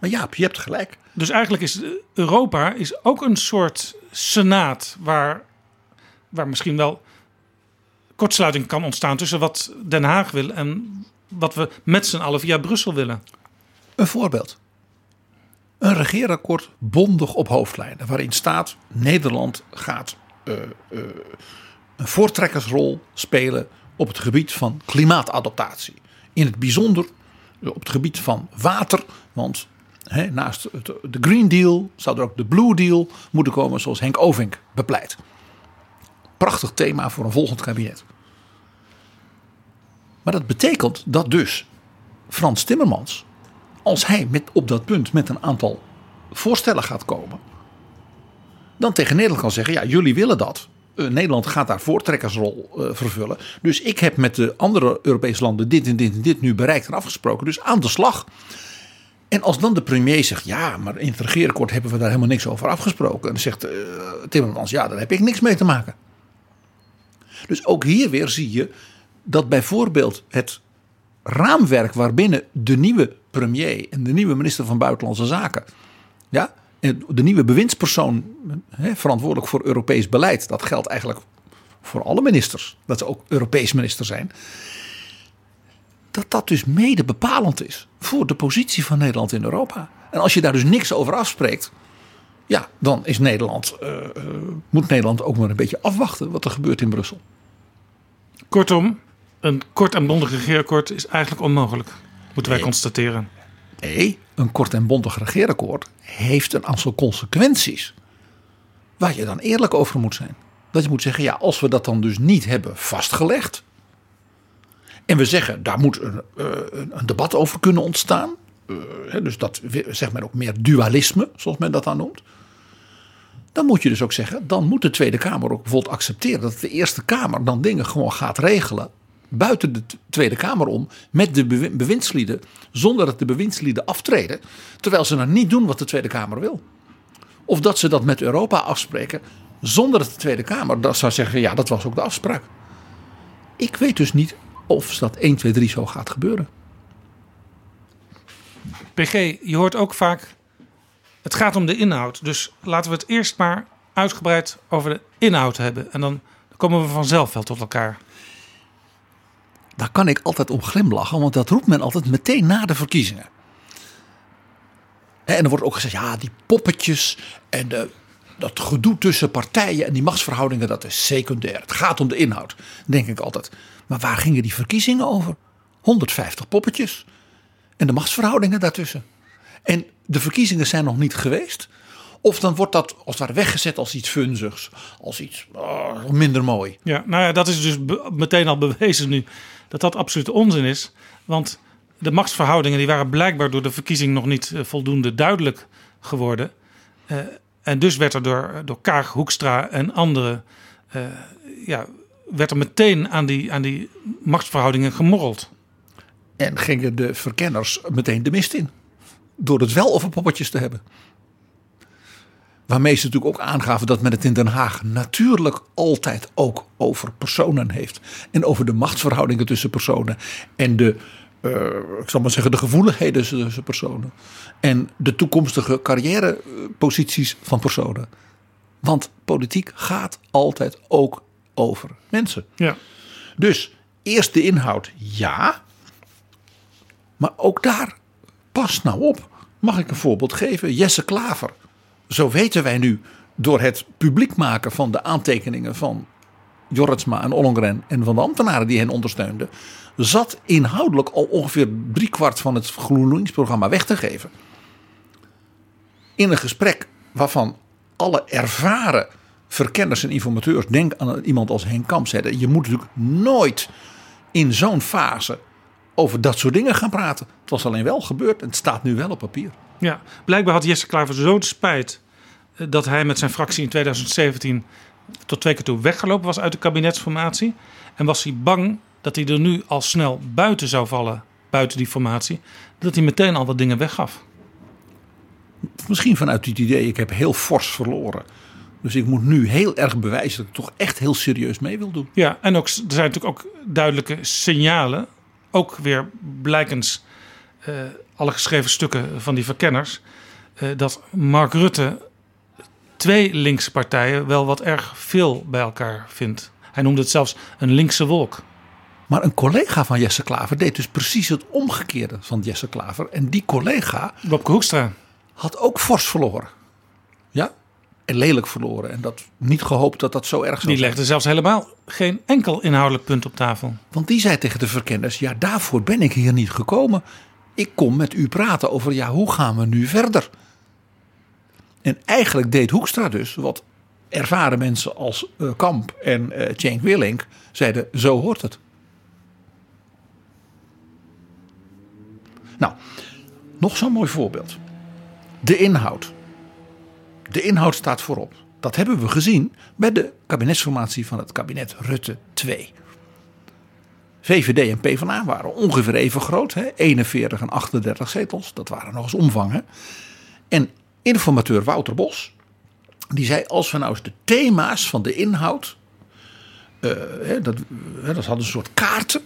Maar ja, je hebt gelijk. Dus eigenlijk is Europa is ook een soort senaat waar, waar misschien wel kortsluiting kan ontstaan tussen wat Den Haag wil en wat we met z'n allen via Brussel willen. Een voorbeeld. Een regeerakkoord bondig op hoofdlijnen, waarin staat Nederland gaat een voortrekkersrol spelen op het gebied van klimaatadaptatie. In het bijzonder op het gebied van water, want naast de Green Deal zou er ook de Blue Deal moeten komen, zoals Henk Ovink bepleit. Prachtig thema voor een volgend kabinet. Maar dat betekent dat dus Frans Timmermans, als hij met, op dat punt met een aantal voorstellen gaat komen, dan tegen Nederland kan zeggen: ja, jullie willen dat. Uh, Nederland gaat daar voortrekkersrol uh, vervullen. Dus ik heb met de andere Europese landen dit en dit en dit nu bereikt en afgesproken. Dus aan de slag. En als dan de premier zegt: ja, maar in het regeerakkoord hebben we daar helemaal niks over afgesproken. En dan zegt uh, Timmermans: ja, daar heb ik niks mee te maken. Dus ook hier weer zie je dat bijvoorbeeld het raamwerk waarbinnen de nieuwe premier en de nieuwe minister van Buitenlandse Zaken. Ja, de nieuwe bewindspersoon hè, verantwoordelijk voor Europees beleid. Dat geldt eigenlijk voor alle ministers. Dat ze ook Europees minister zijn. Dat dat dus mede bepalend is voor de positie van Nederland in Europa. En als je daar dus niks over afspreekt. Ja, dan is Nederland, uh, moet Nederland ook maar een beetje afwachten wat er gebeurt in Brussel. Kortom, een kort en bondig regeerakkoord is eigenlijk onmogelijk. Moeten wij constateren. Nee, een kort en bondig regeerakkoord heeft een aantal consequenties. Waar je dan eerlijk over moet zijn. Dat je moet zeggen, ja, als we dat dan dus niet hebben vastgelegd. En we zeggen, daar moet een, uh, een debat over kunnen ontstaan. Uh, dus dat zegt men ook meer dualisme, zoals men dat dan noemt. Dan moet je dus ook zeggen, dan moet de Tweede Kamer ook bijvoorbeeld accepteren dat de Eerste Kamer dan dingen gewoon gaat regelen buiten de Tweede Kamer om met de bewindslieden, zonder dat de bewindslieden aftreden, terwijl ze dan niet doen wat de Tweede Kamer wil. Of dat ze dat met Europa afspreken, zonder dat de Tweede Kamer dat zou zeggen, ja, dat was ook de afspraak. Ik weet dus niet of dat 1, 2, 3 zo gaat gebeuren. PG, je hoort ook vaak, het gaat om de inhoud. Dus laten we het eerst maar uitgebreid over de inhoud hebben. En dan komen we vanzelf wel tot elkaar daar kan ik altijd om glimlachen, want dat roept men altijd meteen na de verkiezingen. En er wordt ook gezegd, ja, die poppetjes en de, dat gedoe tussen partijen en die machtsverhoudingen, dat is secundair. Het gaat om de inhoud, denk ik altijd. Maar waar gingen die verkiezingen over? 150 poppetjes en de machtsverhoudingen daartussen. En de verkiezingen zijn nog niet geweest. Of dan wordt dat als het ware weggezet als iets funzigs, als iets oh, minder mooi. Ja, nou ja, dat is dus meteen al bewezen nu dat dat absoluut onzin is. Want de machtsverhoudingen die waren blijkbaar door de verkiezing nog niet eh, voldoende duidelijk geworden. Uh, en dus werd er door, door Kaag, Hoekstra en anderen ja, werd er meteen aan die, aan die machtsverhoudingen gemorreld. En gingen de verkenners meteen de mist in. Door het wel over poppetjes te hebben. Waarmee ze natuurlijk ook aangaven dat men het in Den Haag natuurlijk altijd ook over personen heeft. En over de machtsverhoudingen tussen personen. En de, uh, ik zal maar zeggen, de gevoeligheden tussen personen. En de toekomstige carrièreposities van personen. Want politiek gaat altijd ook over mensen. Ja. Dus eerst de inhoud, ja. Maar ook daar, pas nou op. Mag ik een voorbeeld geven? Jesse Klaver. Zo weten wij nu door het publiek maken van de aantekeningen van Jorritsma en Ollongren en van de ambtenaren die hen ondersteunden, zat inhoudelijk al ongeveer driekwart van het GroenLinks-programma weg te geven. In een gesprek waarvan alle ervaren verkenners en informateurs, denk aan iemand als Henk Kamp, zeiden: je moet natuurlijk nooit in zo'n fase over dat soort dingen gaan praten. Het was alleen wel gebeurd en het staat nu wel op papier. Ja, blijkbaar had Jesse Klaver zo'n spijt dat hij met zijn fractie in 2017 tot twee keer toe weggelopen was uit de kabinetsformatie. En was hij bang dat hij er nu al snel buiten zou vallen, buiten die formatie, dat hij meteen al wat dingen weggaf. Misschien vanuit het idee, ik heb heel fors verloren. Dus ik moet nu heel erg bewijzen dat ik toch echt heel serieus mee wil doen. Ja, en ook, er zijn natuurlijk ook duidelijke signalen. Ook weer blijkens uh, alle geschreven stukken van die verkenners. Uh, dat Mark Rutte twee linkse partijen wel wat erg veel bij elkaar vindt. Hij noemde het zelfs een linkse wolk. Maar een collega van Jesse Klaver deed dus precies het omgekeerde van Jesse Klaver. En die collega. Bobke Hoekstra. had ook fors verloren. Ja? En lelijk verloren. En dat niet gehoopt dat dat zo erg zou Die legde zelfs helemaal geen enkel inhoudelijk punt op tafel. Want die zei tegen de verkenners: Ja, daarvoor ben ik hier niet gekomen. Ik kom met u praten over, ja, hoe gaan we nu verder? En eigenlijk deed Hoekstra dus wat ervaren mensen als uh, Kamp en uh, Cenk Willink zeiden: Zo hoort het. Nou, nog zo'n mooi voorbeeld. De inhoud. De inhoud staat voorop. Dat hebben we gezien bij de kabinetsformatie van het kabinet Rutte 2. VVD en PvdA waren ongeveer even groot. Hè? 41 en 38 zetels. Dat waren nog eens omvangen. En informateur Wouter Bos. Die zei als we nou eens de thema's van de inhoud. Uh, hè, dat, hè, dat hadden een soort kaarten.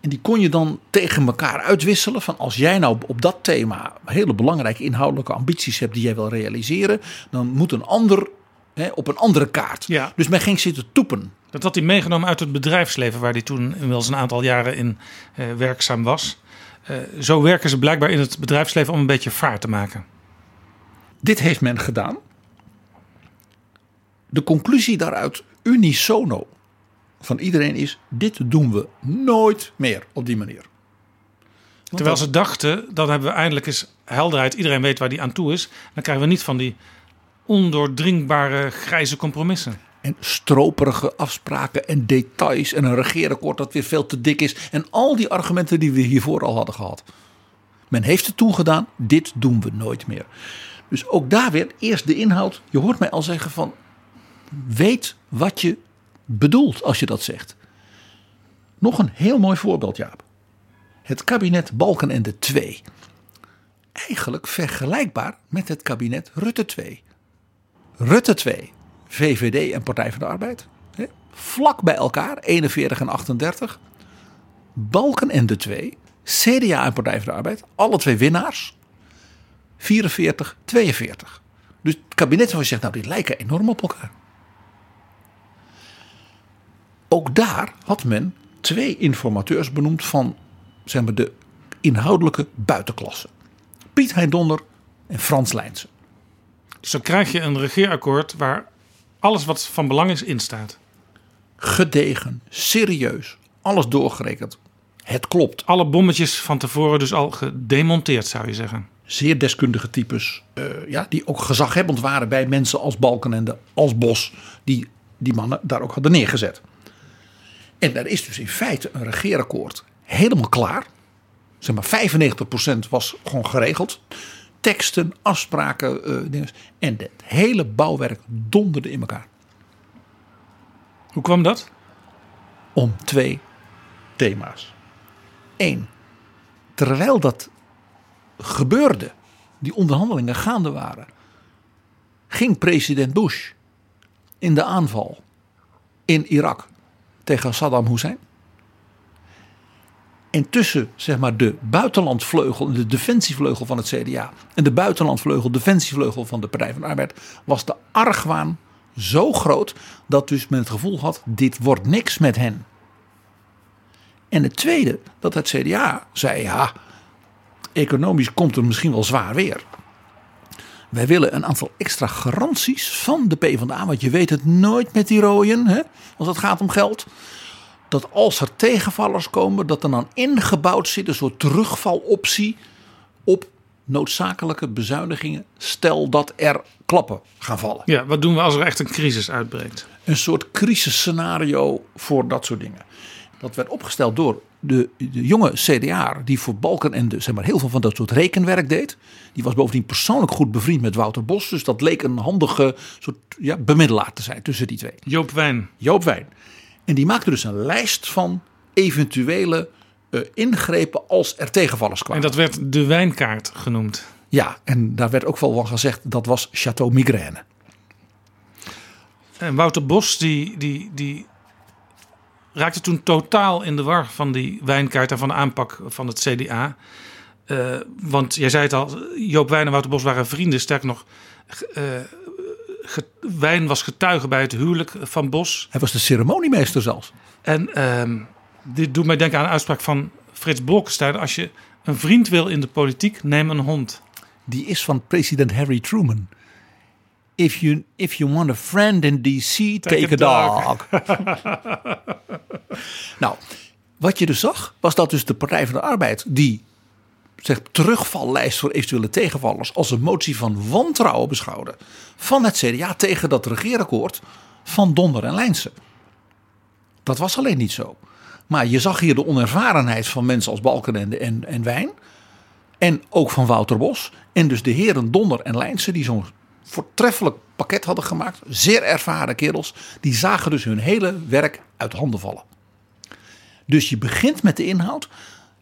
En die kon je dan tegen elkaar uitwisselen. Van als jij nou op dat thema hele belangrijke inhoudelijke ambities hebt die jij wil realiseren. Dan moet een ander hè, op een andere kaart. Ja. Dus men ging zitten toepen. Dat had hij meegenomen uit het bedrijfsleven waar hij toen inmiddels een aantal jaren in uh, werkzaam was. Uh, zo werken ze blijkbaar in het bedrijfsleven om een beetje vaart te maken. Dit heeft men gedaan. De conclusie daaruit unisono van iedereen is: dit doen we nooit meer op die manier. Want Terwijl ze dachten, dan hebben we eindelijk eens helderheid. Iedereen weet waar die aan toe is. Dan krijgen we niet van die ondoordringbare grijze compromissen. En stroperige afspraken en details en een regeerakkoord dat weer veel te dik is. En al die argumenten die we hiervoor al hadden gehad. Men heeft het toen gedaan, dit doen we nooit meer. Dus ook daar weer eerst de inhoud. Je hoort mij al zeggen van weet wat je bedoelt als je dat zegt. Nog een heel mooi voorbeeld Jaap. Het kabinet Balkenende 2. Eigenlijk vergelijkbaar met het kabinet Rutte 2. Rutte 2, VVD en Partij van de Arbeid. Hè, vlak bij elkaar, 41 en 38. Balkenende 2, CDA en Partij van de Arbeid. Alle twee winnaars. 44, 42. Dus het kabinet van zegt, nou die lijken enorm op elkaar. Ook daar had men twee informateurs benoemd van zeg maar, de inhoudelijke buitenklasse. Piet Heindonder en Frans Lijnsen. Zo krijg je een regeerakkoord waar alles wat van belang is in staat. Gedegen, serieus, alles doorgerekend. Het klopt. Alle bommetjes van tevoren dus al gedemonteerd zou je zeggen. Zeer deskundige types, uh, ja, die ook gezaghebbend waren bij mensen als Balkenende, als Bos, die die mannen daar ook hadden neergezet. En daar is dus in feite een regeerakkoord helemaal klaar. Zeg maar 95% was gewoon geregeld. Teksten, afspraken, uh, dingen. En het hele bouwwerk donderde in elkaar. Hoe kwam dat? Om twee thema's. Eén, terwijl dat gebeurde, die onderhandelingen gaande waren, ging president Bush in de aanval in Irak tegen Saddam Hussein. En tussen zeg maar, de buitenlandvleugel en de defensievleugel van het CDA en de buitenlandvleugel, defensievleugel van de Partij van de Arbeid, was de argwaan zo groot dat dus men het gevoel had: dit wordt niks met hen. En het tweede, dat het CDA zei: ja, economisch komt het misschien wel zwaar weer. Wij willen een aantal extra garanties van de PvdA. Want je weet het nooit met die rooien, hè, als het gaat om geld. Dat als er tegenvallers komen, dat er dan ingebouwd zit een soort terugvaloptie op noodzakelijke bezuinigingen. Stel dat er klappen gaan vallen. Ja, wat doen we als er echt een crisis uitbreekt? Een soort crisisscenario voor dat soort dingen. Dat werd opgesteld door de, de jonge CDA die voor Balken en de, zeg maar, heel veel van dat soort rekenwerk deed. Die was bovendien persoonlijk goed bevriend met Wouter Bos. Dus dat leek een handige soort ja, bemiddelaar te zijn tussen die twee. Joop Wijn. Joop Wijn. En die maakte dus een lijst van eventuele uh, ingrepen als er tegenvallers kwamen. En dat werd de wijnkaart genoemd. Ja, en daar werd ook wel van gezegd dat was Chateau Migraine. En Wouter Bos die, die, die raakte toen totaal in de war van die wijnkaart en van de aanpak van het CDA. Uh, want jij zei het al, Joop Wijn en Wouter Bos waren vrienden. Sterker nog, uh, Wijn was getuige bij het huwelijk van Bos. Hij was de ceremoniemeester zelfs. En uh, dit doet mij denken aan een uitspraak van Frits Bolkestein. Als je een vriend wil in de politiek, neem een hond. Die is van president Harry Truman. If you, if you want a friend in DC, take, take a, a, dog. nou, wat je dus zag, was dat dus de Partij van de Arbeid, die zeg, terugvallijst voor eventuele tegenvallers, als een motie van wantrouwen beschouwde van het CDA tegen dat regeerakkoord van Donder en Lijnse. Dat was alleen niet zo. Maar je zag hier de onervarenheid van mensen als Balkenende en, en Wijn. En ook van Wouter Bos. En dus de heren Donder en Lijnse die zo'n voortreffelijk pakket hadden gemaakt. Zeer ervaren kerels. Die zagen dus hun hele werk uit handen vallen. Dus je begint met de inhoud.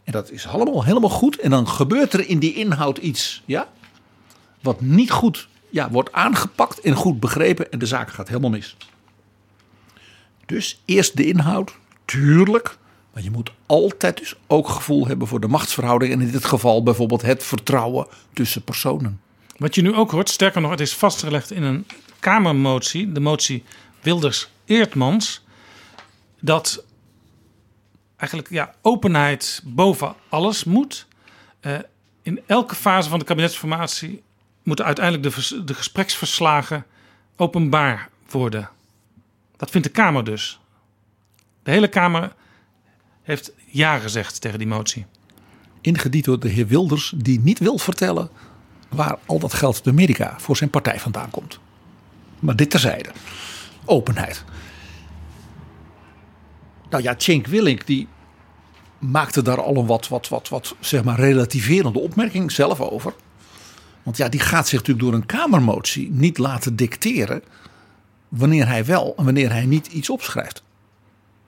En dat is allemaal helemaal goed. En dan gebeurt er in die inhoud iets ja, wat niet goed ja, wordt aangepakt en goed begrepen. En de zaak gaat helemaal mis. Dus eerst de inhoud, tuurlijk. Maar je moet altijd dus ook gevoel hebben voor de machtsverhouding. En in dit geval bijvoorbeeld het vertrouwen tussen personen. Wat je nu ook hoort, sterker nog, het is vastgelegd in een Kamermotie, de motie Wilders-Eertmans, dat eigenlijk ja, openheid boven alles moet. Uh, in elke fase van de kabinetsformatie moeten uiteindelijk de, de gespreksverslagen openbaar worden. Dat vindt de Kamer dus. De hele Kamer heeft ja gezegd tegen die motie. Ingediend door de heer Wilders, die niet wil vertellen waar al dat geld uit Amerika voor zijn partij vandaan komt. Maar dit terzijde. Openheid. Nou ja, Cenk Willink die maakte daar al een wat, wat, wat, wat zeg maar relativerende opmerking zelf over. Want ja, die gaat zich natuurlijk door een Kamermotie niet laten dicteren wanneer hij wel en wanneer hij niet iets opschrijft.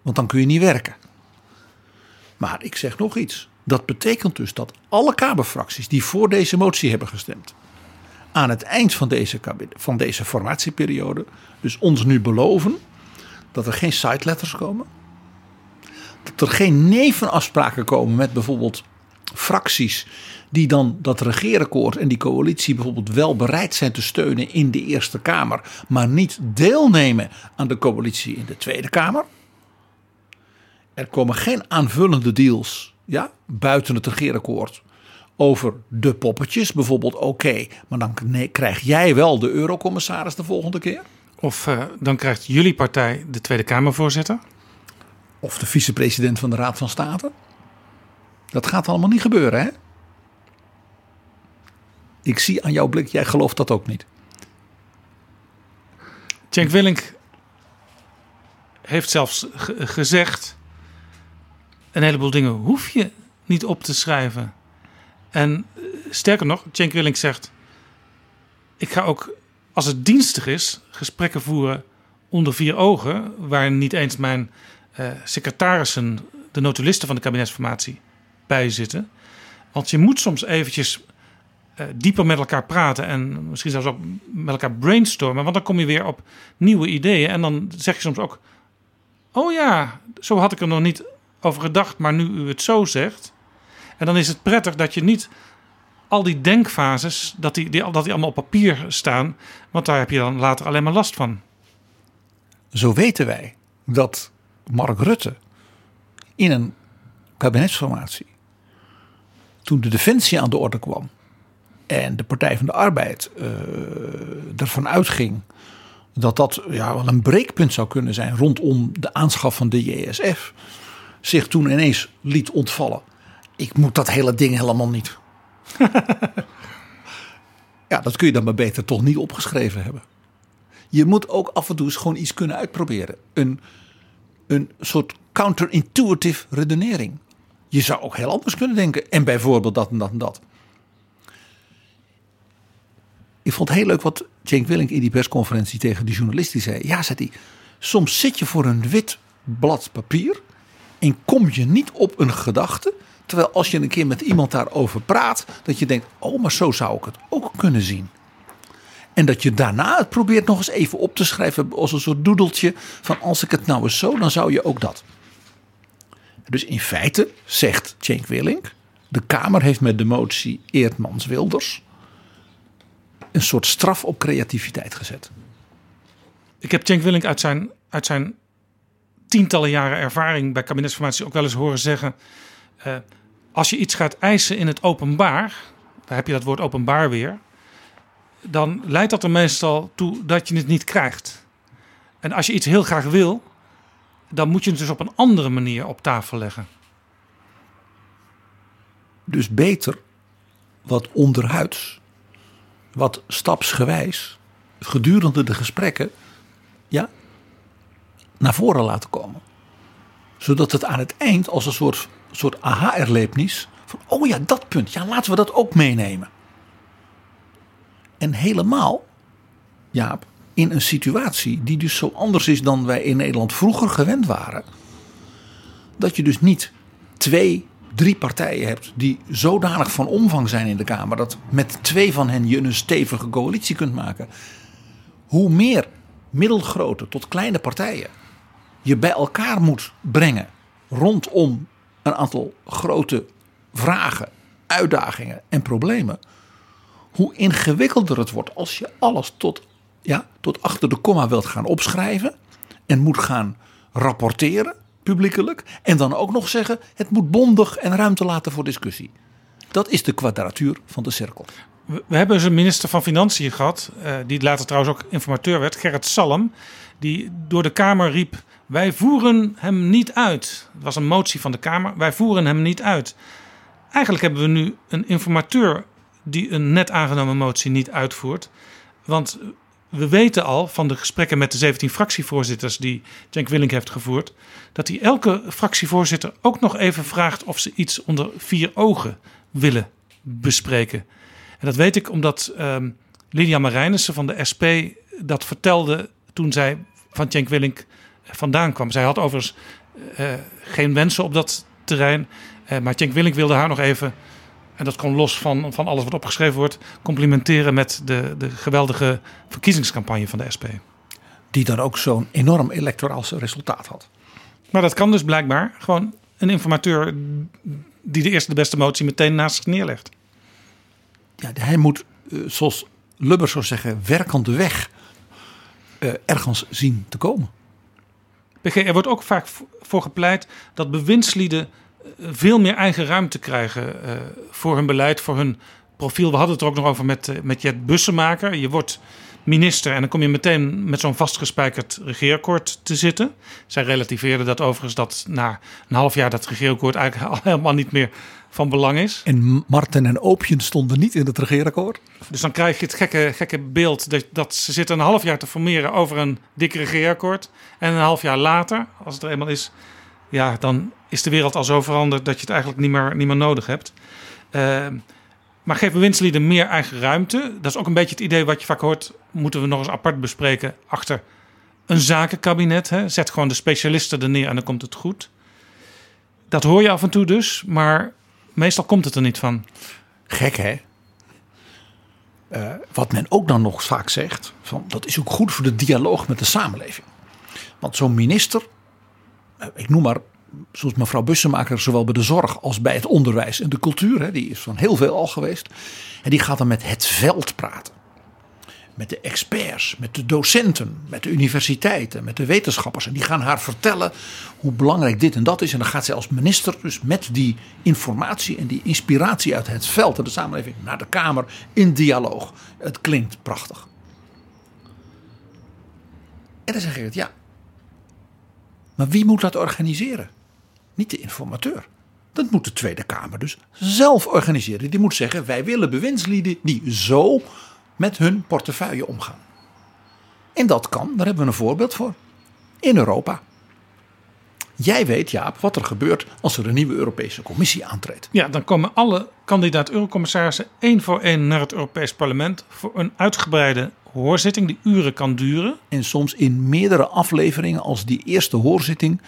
Want dan kun je niet werken. Maar ik zeg nog iets. Dat betekent dus dat alle Kamerfracties die voor deze motie hebben gestemd, aan het eind van deze, van deze formatieperiode, dus ons nu beloven dat er geen siteletters komen, dat er geen nevenafspraken komen met bijvoorbeeld fracties die dan dat regeerakkoord en die coalitie bijvoorbeeld wel bereid zijn te steunen in de Eerste Kamer, maar niet deelnemen aan de coalitie in de Tweede Kamer. Er komen geen aanvullende deals ja, buiten het regeerakkoord over de poppetjes. Bijvoorbeeld, oké, maar dan krijg jij wel de eurocommissaris de volgende keer. Of uh, dan krijgt jullie partij de Tweede Kamervoorzitter. Of de vicepresident van de Raad van State. Dat gaat allemaal niet gebeuren, hè? Ik zie aan jouw blik, jij gelooft dat ook niet. Cenk Willink heeft zelfs gezegd een heleboel dingen hoef je niet op te schrijven. En eh, sterker nog, Cenk Willink zegt: Ik ga ook, als het dienstig is, gesprekken voeren onder vier ogen, waar niet eens mijn eh, secretarissen, de notulisten van de kabinetsformatie, bij zitten. Want je moet soms eventjes eh, dieper met elkaar praten en misschien zelfs ook met elkaar brainstormen, want dan kom je weer op nieuwe ideeën en dan zeg je soms ook: Oh ja, zo had ik er nog niet over gedacht, maar nu u het zo zegt. En dan is het prettig dat je niet al die denkfases, dat die, dat die allemaal op papier staan, want daar heb je dan later alleen maar last van. Zo weten wij dat Mark Rutte in een kabinetsformatie, toen de defensie aan de orde kwam en de Partij van de Arbeid uh, ervan uitging dat dat ja, wel een breekpunt zou kunnen zijn rondom de aanschaf van de JSF, zich toen ineens liet ontvallen. Ik moet dat hele ding helemaal niet. ja, dat kun je dan maar beter toch niet opgeschreven hebben. Je moet ook af en toe eens gewoon iets kunnen uitproberen. Een, een soort counterintuitive redenering. Je zou ook heel anders kunnen denken. En bijvoorbeeld dat en dat en dat. Ik vond het heel leuk wat Cenk Willink in die persconferentie tegen de journalist zei. Ja, zei hij, soms zit je voor een wit blad papier en kom je niet op een gedachte. Terwijl als je een keer met iemand daarover praat, dat je denkt, oh, maar zo zou ik het ook kunnen zien. En dat je daarna het probeert nog eens even op te schrijven als een soort doedeltje van als ik het nou eens zo, dan zou je ook dat. Dus in feite zegt Cenk Willink, de Kamer heeft met de motie Eertmans Wilders een soort straf op creativiteit gezet. Ik heb Cenk Willink uit zijn, uit zijn tientallen jaren ervaring bij kabinetsformatie ook wel eens horen zeggen: uh, als je iets gaat eisen in het openbaar, daar heb je dat woord openbaar weer, dan leidt dat er meestal toe dat je het niet krijgt. En als je iets heel graag wil, dan moet je het dus op een andere manier op tafel leggen. Dus beter wat onderhuids, wat stapsgewijs, gedurende de gesprekken, ja, naar voren laten komen. Zodat het aan het eind als een soort, soort aha-erlevenis van, oh ja, dat punt, ja, laten we dat ook meenemen. En helemaal, Jaap, in een situatie die dus zo anders is dan wij in Nederland vroeger gewend waren. Dat je dus niet twee, drie partijen hebt die zodanig van omvang zijn in de Kamer dat met twee van hen je een stevige coalitie kunt maken. Hoe meer middelgrote tot kleine partijen je bij elkaar moet brengen rondom een aantal grote vragen, uitdagingen en problemen. Hoe ingewikkelder het wordt als je alles tot, ja, tot achter de komma wilt gaan opschrijven en moet gaan rapporteren publiekelijk en dan ook nog zeggen het moet bondig en ruimte laten voor discussie. Dat is de kwadratuur van de cirkel. We hebben een minister van Financiën gehad, uh, die later trouwens ook informateur werd, Gerrit Salm, die door de Kamer riep wij voeren hem niet uit. Het was een motie van de Kamer. Wij voeren hem niet uit. Eigenlijk hebben we nu een informateur die een net aangenomen motie niet uitvoert. Want we weten al van de gesprekken met de 17 fractievoorzitters die Cenk Willink heeft gevoerd, dat hij elke fractievoorzitter ook nog even vraagt of ze iets onder vier ogen willen bespreken. En dat weet ik omdat um, Lydia Marijnissen van de SP dat vertelde toen zij van Cenk Willink vandaan kwam. Zij had overigens uh, geen wensen op dat terrein. Uh, maar Cenk Willink wilde haar nog even, en dat kon los van, van alles wat opgeschreven wordt, complimenteren met de, de geweldige verkiezingscampagne van de SP. Die dan ook zo'n enorm electoraal resultaat had. Maar dat kan dus blijkbaar gewoon een informateur die de eerste de beste motie meteen naast zich neerlegt. Ja, hij moet, zoals Lubbers zou zeggen, werkende weg ergens zien te komen. Er wordt ook vaak voor gepleit dat bewindslieden eh, veel meer eigen ruimte krijgen uh, voor hun beleid, voor hun profiel. We hadden het er ook nog over met, uh, met Jet Bussemaker. Je wordt minister en dan kom je meteen met zo'n vastgespijkerd regeerakkoord te zitten. Zij relativeerde dat overigens dat na een half jaar dat regeerakkoord eigenlijk al helemaal niet meer van belang is. En Marten en Oopjen stonden niet in het regeerakkoord. Dus dan krijg je het gekke, gekke beeld dat, dat ze zitten een half jaar te formeren over een dik regeerakkoord. En een half jaar later, als het er eenmaal is, ja, dan is de wereld al zo veranderd dat je het eigenlijk niet meer, niet meer nodig hebt. Uh, maar geef bewindslieden meer eigen ruimte. Dat is ook een beetje het idee wat je vaak hoort. Moeten we nog eens apart bespreken achter een zakenkabinet. Hè. Zet gewoon de specialisten er neer en dan komt het goed. Dat hoor je af en toe dus, maar meestal komt het er niet van. Gek hè? Eh, wat men ook dan nog vaak zegt, van, dat is ook goed voor de dialoog met de samenleving. Want zo'n minister, eh, ik noem maar zoals mevrouw Bussemaker, zowel bij de zorg als bij het onderwijs en de cultuur, hè, die is van heel veel al geweest. En die gaat dan met het veld praten. Met de experts, met de docenten, met de universiteiten, met de wetenschappers. En die gaan haar vertellen hoe belangrijk dit en dat is. En dan gaat zij als minister dus met die informatie en die inspiratie uit het veld en de samenleving naar de Kamer in dialoog. Het klinkt prachtig. En dan zeg ik het, ja. Maar wie moet dat organiseren? Niet de informateur. Dat moet de Tweede Kamer dus zelf organiseren. Die moet zeggen: wij willen bewindslieden die zo met hun portefeuille omgaan. En dat kan, daar hebben we een voorbeeld voor. In Europa. Jij weet, Jaap, wat er gebeurt als er een nieuwe Europese Commissie aantreedt. Ja, dan komen alle kandidaat-eurocommissarissen één voor één naar het Europees Parlement voor een uitgebreide hoorzitting die uren kan duren. En soms in meerdere afleveringen als die eerste hoorzitting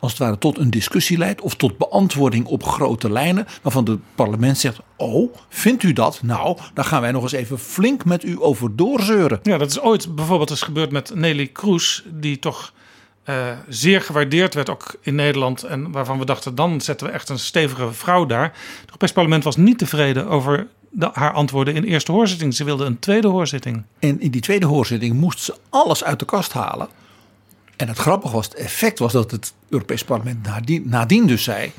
als het ware tot een discussie leidt of tot beantwoording op grote lijnen, waarvan het parlement zegt: Oh, vindt u dat? Nou, dan gaan wij nog eens even flink met u over doorzeuren. Ja, dat is ooit bijvoorbeeld eens gebeurd met Nelly Kroes, die toch uh, zeer gewaardeerd werd ook in Nederland. En waarvan we dachten: dan zetten we echt een stevige vrouw daar. Het Europees Parlement was niet tevreden over de, haar antwoorden in de eerste hoorzitting. Ze wilde een tweede hoorzitting. En in die tweede hoorzitting moest ze alles uit de kast halen. En het grappige was, het effect was dat het Europees Parlement nadien, nadien dus zei: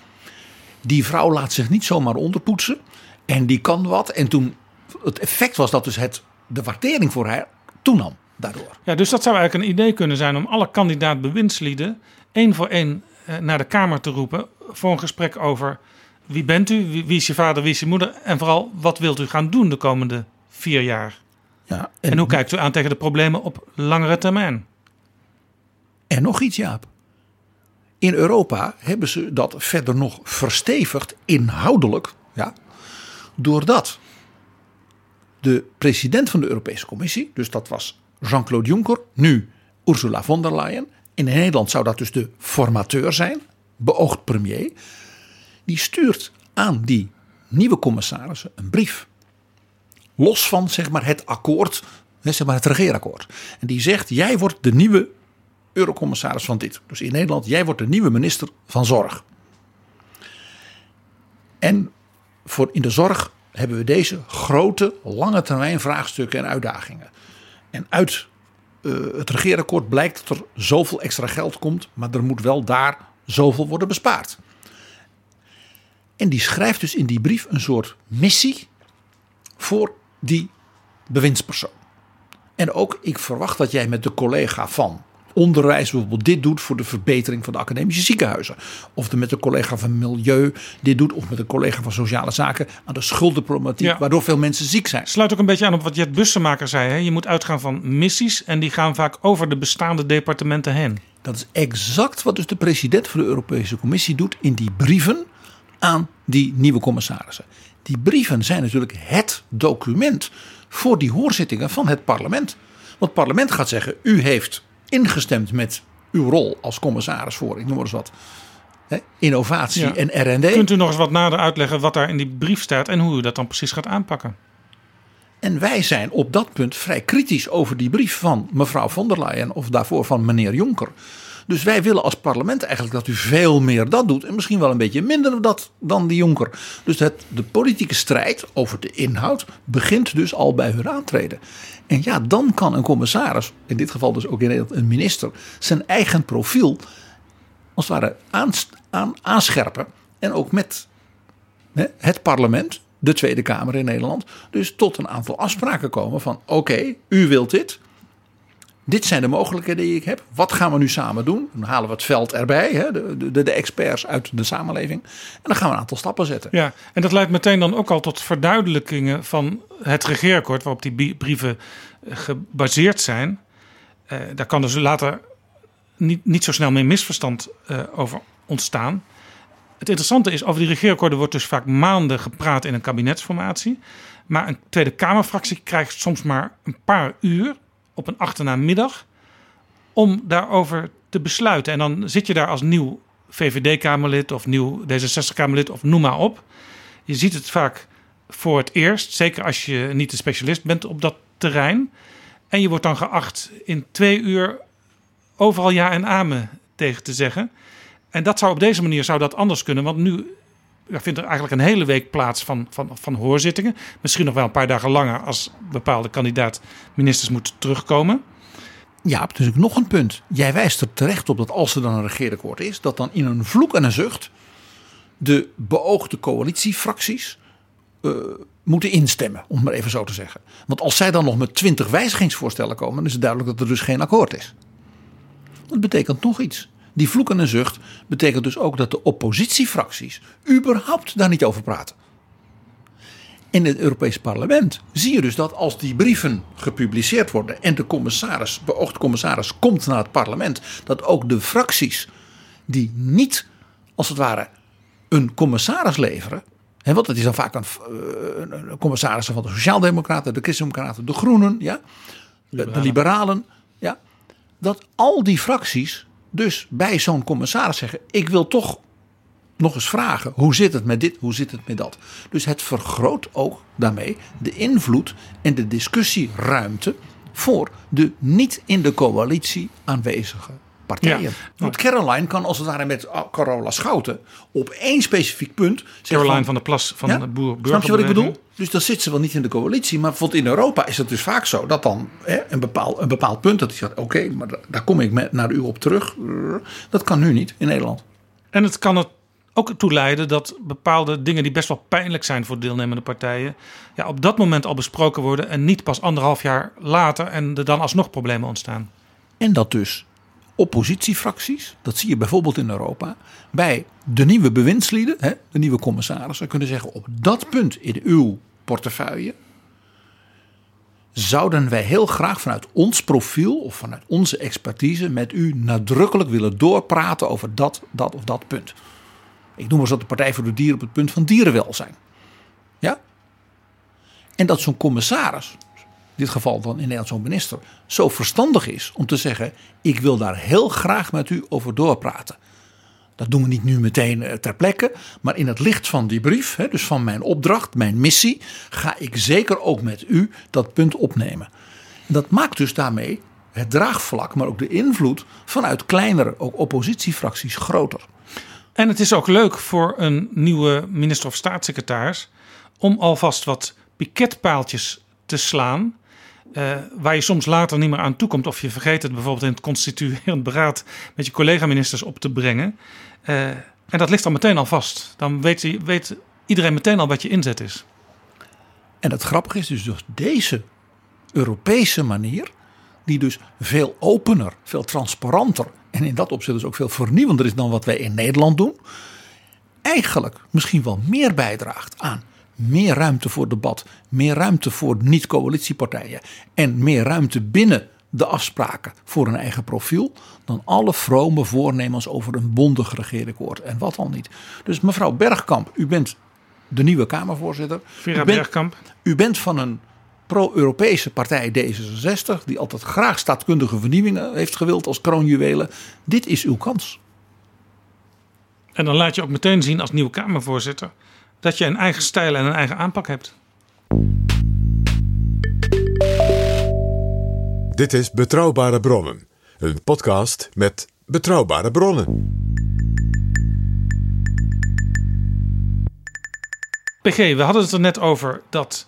die vrouw laat zich niet zomaar onderpoetsen en die kan wat. En toen het effect was dat dus het, de waardering voor haar toenam daardoor. Ja, dus dat zou eigenlijk een idee kunnen zijn om alle kandidaat bewindslieden één voor één eh, naar de Kamer te roepen voor een gesprek over wie bent u, wie, is je vader, wie is je moeder en vooral wat wilt u gaan doen de komende vier jaar. Ja, En hoe kijkt u aan tegen de problemen op langere termijn? En nog iets, Jaap. In Europa hebben ze dat verder nog verstevigd, inhoudelijk, ja, doordat de president van de Europese Commissie, dus dat was Jean-Claude Juncker, nu Ursula von der Leyen. In Nederland zou dat dus de formateur zijn, beoogd premier. Die stuurt aan die nieuwe commissarissen een brief. Los van zeg maar, het akkoord, zeg maar het regeerakkoord. En die zegt: Jij wordt de nieuwe eurocommissaris van dit. Dus in Nederland, jij wordt de nieuwe minister van Zorg. En voor in de zorg hebben we deze grote, lange termijn vraagstukken en uitdagingen. En uit uh, het regeerakkoord blijkt dat er zoveel extra geld komt, maar er moet wel daar zoveel worden bespaard. En die schrijft dus in die brief een soort missie voor die bewindspersoon. En ook, ik verwacht dat jij met de collega van onderwijs bijvoorbeeld dit doet voor de verbetering van de academische ziekenhuizen. Of de met de collega van Milieu dit doet. Of met een collega van Sociale Zaken aan de schuldenproblematiek. Ja. Waardoor veel mensen ziek zijn. Sluit ook een beetje aan op wat Jet Bussemaker zei. Hè? Je moet uitgaan van missies en die gaan vaak over de bestaande departementen heen. Dat is exact wat dus de president van de Europese Commissie doet in die brieven aan die nieuwe commissarissen. Die brieven zijn natuurlijk het document voor die hoorzittingen van het parlement. Want het parlement gaat zeggen: u heeft ingestemd met uw rol als commissaris voor, ik noem maar eens wat, hè, innovatie Ja. en R&D. Kunt u nog eens wat nader uitleggen wat daar in die brief staat en hoe u dat dan precies gaat aanpakken? En wij zijn op dat punt vrij kritisch over die brief van mevrouw von der Leyen of daarvoor van meneer Jonker. Dus wij willen als parlement eigenlijk dat u veel meer dat doet en misschien wel een beetje minder dat dan die Jonker. Dus het, de politieke strijd over de inhoud begint dus al bij hun aantreden. En ja, dan kan een commissaris, in dit geval dus ook in Nederland een minister, zijn eigen profiel als het ware aans- aan, aanscherpen. En ook met hè, het parlement, de Tweede Kamer in Nederland, dus tot een aantal afspraken komen van oké, u wilt dit. Dit zijn de mogelijkheden die ik heb. Wat gaan we nu samen doen? Dan halen we het veld erbij, hè, de, de, de experts uit de samenleving. En dan gaan we een aantal stappen zetten. Ja, en dat leidt meteen dan ook al tot verduidelijkingen van het regeerakkoord waarop die brieven eh, gebaseerd zijn. Eh, daar kan dus later niet, niet zo snel meer misverstand eh, over ontstaan. Het interessante is, over die regeerakkoorden wordt dus vaak maanden gepraat in een kabinetsformatie. Maar een Tweede Kamerfractie krijgt soms maar een paar uur op een achternamiddag om daarover te besluiten. En dan zit je daar als nieuw VVD-Kamerlid of nieuw D66-Kamerlid of noem maar op. Je ziet het vaak voor het eerst, zeker als je niet de specialist bent op dat terrein. En je wordt dan geacht in twee uur overal ja en amen tegen te zeggen. En dat zou op deze manier zou dat anders kunnen. Want nu ja, vindt er eigenlijk een hele week plaats van, van, van hoorzittingen. Misschien nog wel een paar dagen langer als bepaalde kandidaat-ministers moeten terugkomen. Ja, natuurlijk nog een punt. Jij wijst er terecht op dat als er dan een regeerakkoord is, dat dan in een vloek en een zucht de beoogde coalitiefracties uh, moeten instemmen, om het maar even zo te zeggen. Want als zij dan nog met twintig wijzigingsvoorstellen komen, dan is het duidelijk dat er dus geen akkoord is. Dat betekent nog iets. Die vloek en zucht betekent dus ook dat de oppositiefracties überhaupt daar niet over praten. In het Europees Parlement zie je dus dat als die brieven gepubliceerd worden en de commissaris, beoogde commissaris, komt naar het parlement, dat ook de fracties die niet, als het ware, een commissaris leveren. Hè, want het is dan vaak een, eh, een, commissaris van de Sociaaldemocraten, de Christendemocraten, de Groenen, ja, de Liberalen. Ja, dat al die fracties dus bij zo'n commissaris zeggen: Ik wil toch nog eens vragen: hoe zit het met dit, hoe zit het met dat? Dus het vergroot ook daarmee de invloed en de discussieruimte voor de niet in de coalitie aanwezige partijen. Ja. Want Caroline kan als het ware met Carola Schouten op één specifiek punt. Caroline van, van de Plas van de boer. Snap je wat ik bedoel? Dus dan zit ze wel niet in de coalitie. Maar bijvoorbeeld in Europa is het dus vaak zo dat dan hè, een, bepaald, een bepaald punt dat hij zegt: oké, maar daar kom ik met, naar u op terug. Dat kan nu niet in Nederland. En het kan het ook toe leiden dat bepaalde dingen die best wel pijnlijk zijn voor deelnemende partijen, ja, op dat moment al besproken worden en niet pas anderhalf jaar later en er dan alsnog problemen ontstaan. En dat dus oppositiefracties, dat zie je bijvoorbeeld in Europa, bij de nieuwe bewindslieden, de nieuwe commissarissen, kunnen zeggen op dat punt in uw portefeuille zouden wij heel graag vanuit ons profiel of vanuit onze expertise met u nadrukkelijk willen doorpraten over dat, dat of dat punt. Ik noem maar zo de Partij voor de Dieren op het punt van dierenwelzijn. Ja? En dat zo'n commissaris, dit geval dan in Nederland zo'n minister, zo verstandig is om te zeggen: Ik wil daar heel graag met u over doorpraten. Dat doen we niet nu meteen eh, ter plekke, maar in het licht van die brief, dus van mijn opdracht, mijn missie, ga ik zeker ook met u dat punt opnemen. Dat maakt dus daarmee het draagvlak, maar ook de invloed vanuit kleinere, ook oppositiefracties groter. En het is ook leuk voor een nieuwe minister of staatssecretaris om alvast wat piketpaaltjes te slaan uh, waar je soms later niet meer aan toekomt. Of je vergeet het bijvoorbeeld in het constituerend beraad met je collega-ministers op te brengen. Uh, en dat ligt dan meteen al vast. Dan weet, weet, iedereen meteen al wat je inzet is. En het grappige is dus, dus deze Europese manier, die dus veel opener, veel transparanter en in dat opzicht dus ook veel vernieuwender is dan wat wij in Nederland doen, eigenlijk misschien wel meer bijdraagt aan meer ruimte voor debat, meer ruimte voor niet-coalitiepartijen en meer ruimte binnen de afspraken voor een eigen profiel dan alle vrome voornemens over een bondig regeerakkoord en wat al niet. Dus mevrouw Bergkamp, u bent de nieuwe Kamervoorzitter. Vera u bent, Bergkamp. U bent van een pro-Europese partij D66 die altijd graag staatkundige vernieuwingen heeft gewild als kroonjuwelen. Dit is uw kans. En dan laat je ook meteen zien als nieuwe Kamervoorzitter dat je een eigen stijl en een eigen aanpak hebt. Dit is Betrouwbare Bronnen, een podcast met betrouwbare bronnen. PG, we hadden het er net over dat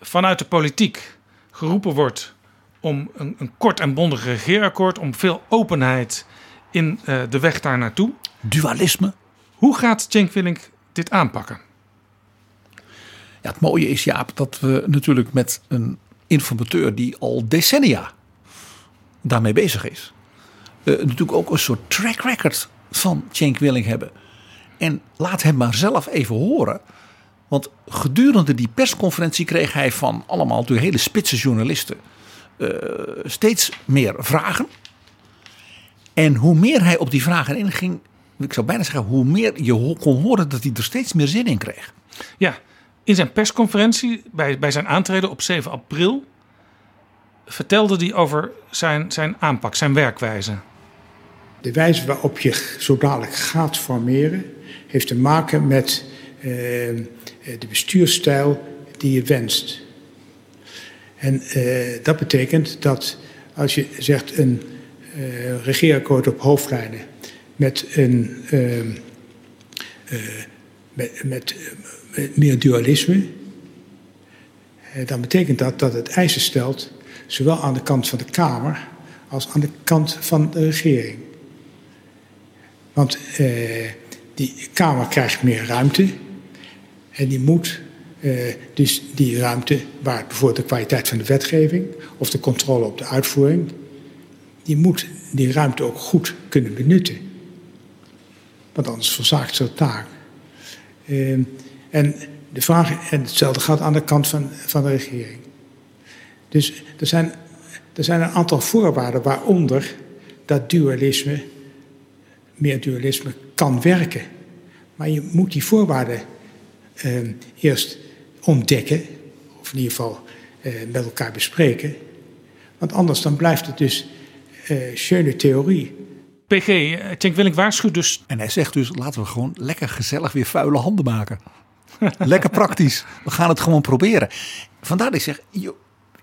vanuit de politiek geroepen wordt om een, een kort en bondig regeerakkoord, om veel openheid in uh, de weg daar naartoe. Dualisme. Hoe gaat Cenk Willink dit aanpakken? Ja, het mooie is, Jaap, dat we natuurlijk met een informateur die al decennia daarmee bezig is. Uh, natuurlijk ook een soort track record van Cenk Willing hebben. En laat hem maar zelf even horen. Want gedurende die persconferentie kreeg hij van allemaal natuurlijk hele spitse journalisten uh, steeds meer vragen. En hoe meer hij op die vragen inging, ik zou bijna zeggen, hoe meer je kon horen dat hij er steeds meer zin in kreeg. Ja, in zijn persconferentie bij, bij zijn aantreden op 7 april vertelde hij over zijn, zijn aanpak, zijn werkwijze. De wijze waarop je zo dadelijk gaat formeren, heeft te maken met uh, de bestuurstijl die je wenst. En uh, dat betekent dat als je zegt een uh, regeerakkoord op hoofdlijnen met een met, met, met, meer dualisme, dan betekent dat dat het eisen stelt, zowel aan de kant van de Kamer als aan de kant van de regering. Want eh, die Kamer krijgt meer ruimte en die moet eh, dus die ruimte, waar bijvoorbeeld de kwaliteit van de wetgeving of de controle op de uitvoering, die moet die ruimte ook goed kunnen benutten. Want anders verzaakt zo'n taak. Uh, en, de vraag, en hetzelfde gaat aan de kant van, van de regering. Dus er zijn, er zijn een aantal voorwaarden waaronder dat dualisme, meer dualisme, kan werken. Maar je moet die voorwaarden uh, eerst ontdekken, of in ieder geval uh, met elkaar bespreken. Want anders dan blijft het dus uh, schöne theorie. PG, Cenk Willink waarschuwt dus... En hij zegt dus, laten we gewoon lekker gezellig weer vuile handen maken. lekker praktisch. We gaan het gewoon proberen. Vandaar dat ik zeg,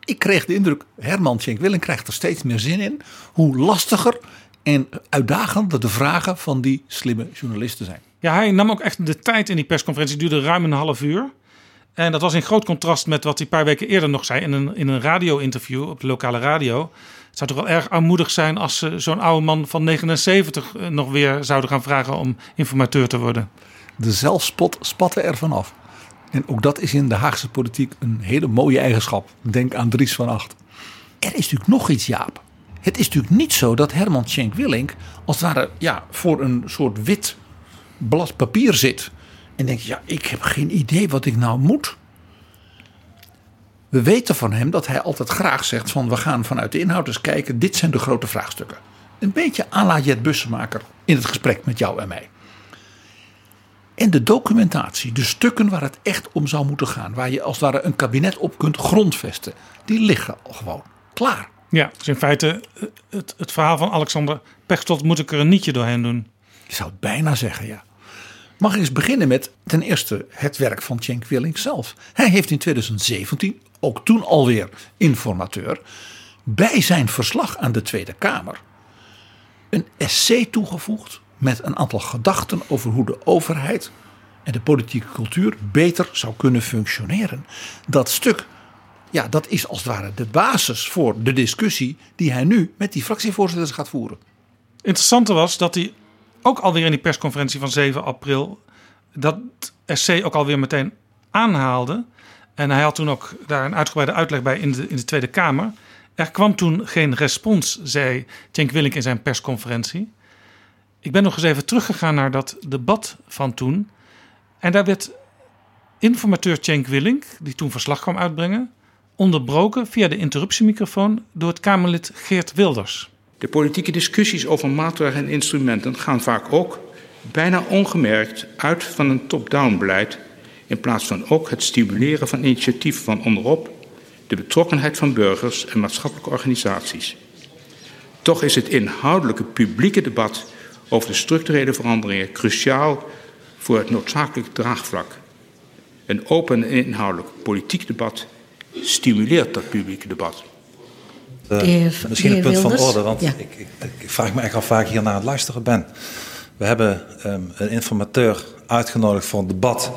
ik kreeg de indruk, Herman Cenk Willink krijgt er steeds meer zin in. Hoe lastiger en uitdagender de vragen van die slimme journalisten zijn. Ja, hij nam ook echt de tijd in die persconferentie. Duurde ruim een half uur. En dat was in groot contrast met wat hij een paar weken eerder nog zei in een, in een radio-interview op de lokale radio. Het zou toch wel erg armoedig zijn als ze zo'n oude man van 79 nog weer zouden gaan vragen om informateur te worden. De zelfspot spatte er vanaf. En ook dat is in de Haagse politiek een hele mooie eigenschap. Denk aan Dries van Acht. Er is natuurlijk nog iets, Jaap. Het is natuurlijk niet zo dat Herman Schenk Willink als het ware ja, voor een soort wit blad papier zit. En denkt, ja, ik heb geen idee wat ik nou moet. We weten van hem dat hij altijd graag zegt van we gaan vanuit de inhoud eens kijken. Dit zijn de grote vraagstukken. Een beetje à la Jet Bussemaker in het gesprek met jou en mij. En de documentatie, de stukken waar het echt om zou moeten gaan. Waar je als het ware een kabinet op kunt grondvesten. Die liggen al gewoon klaar. Ja, dus in feite het, het verhaal van Alexander Pechtold moet ik er een nietje doorheen doen. Je zou het bijna zeggen, ja. Mag ik eens beginnen met ten eerste het werk van Cenk Willink zelf. Hij heeft in 2017, ook toen alweer informateur, bij zijn verslag aan de Tweede Kamer een essay toegevoegd met een aantal gedachten over hoe de overheid en de politieke cultuur beter zou kunnen functioneren. Dat stuk, ja, dat is als het ware de basis voor de discussie die hij nu met die fractievoorzitters gaat voeren. Interessante was dat hij ook alweer in die persconferentie van 7 april dat essay ook alweer meteen aanhaalde. En hij had toen ook daar een uitgebreide uitleg bij in de, in de Tweede Kamer. Er kwam toen geen respons, zei Cenk Willink in zijn persconferentie. Ik ben nog eens even teruggegaan naar dat debat van toen. En daar werd informateur Cenk Willink, die toen verslag kwam uitbrengen, onderbroken via de interruptiemicrofoon door het Kamerlid Geert Wilders. De politieke discussies over maatregelen en instrumenten gaan vaak ook bijna ongemerkt uit van een top-down beleid, in plaats van ook het stimuleren van initiatieven van onderop, de betrokkenheid van burgers en maatschappelijke organisaties. Toch is het inhoudelijke publieke debat over de structurele veranderingen cruciaal voor het noodzakelijke draagvlak. Een open en inhoudelijk politiek debat stimuleert dat publieke debat. Uh, misschien een punt van orde, want ja. ik, ik, ik, vraag me echt af waar ik hier naar het luisteren ben. We hebben um, een informateur uitgenodigd voor een debat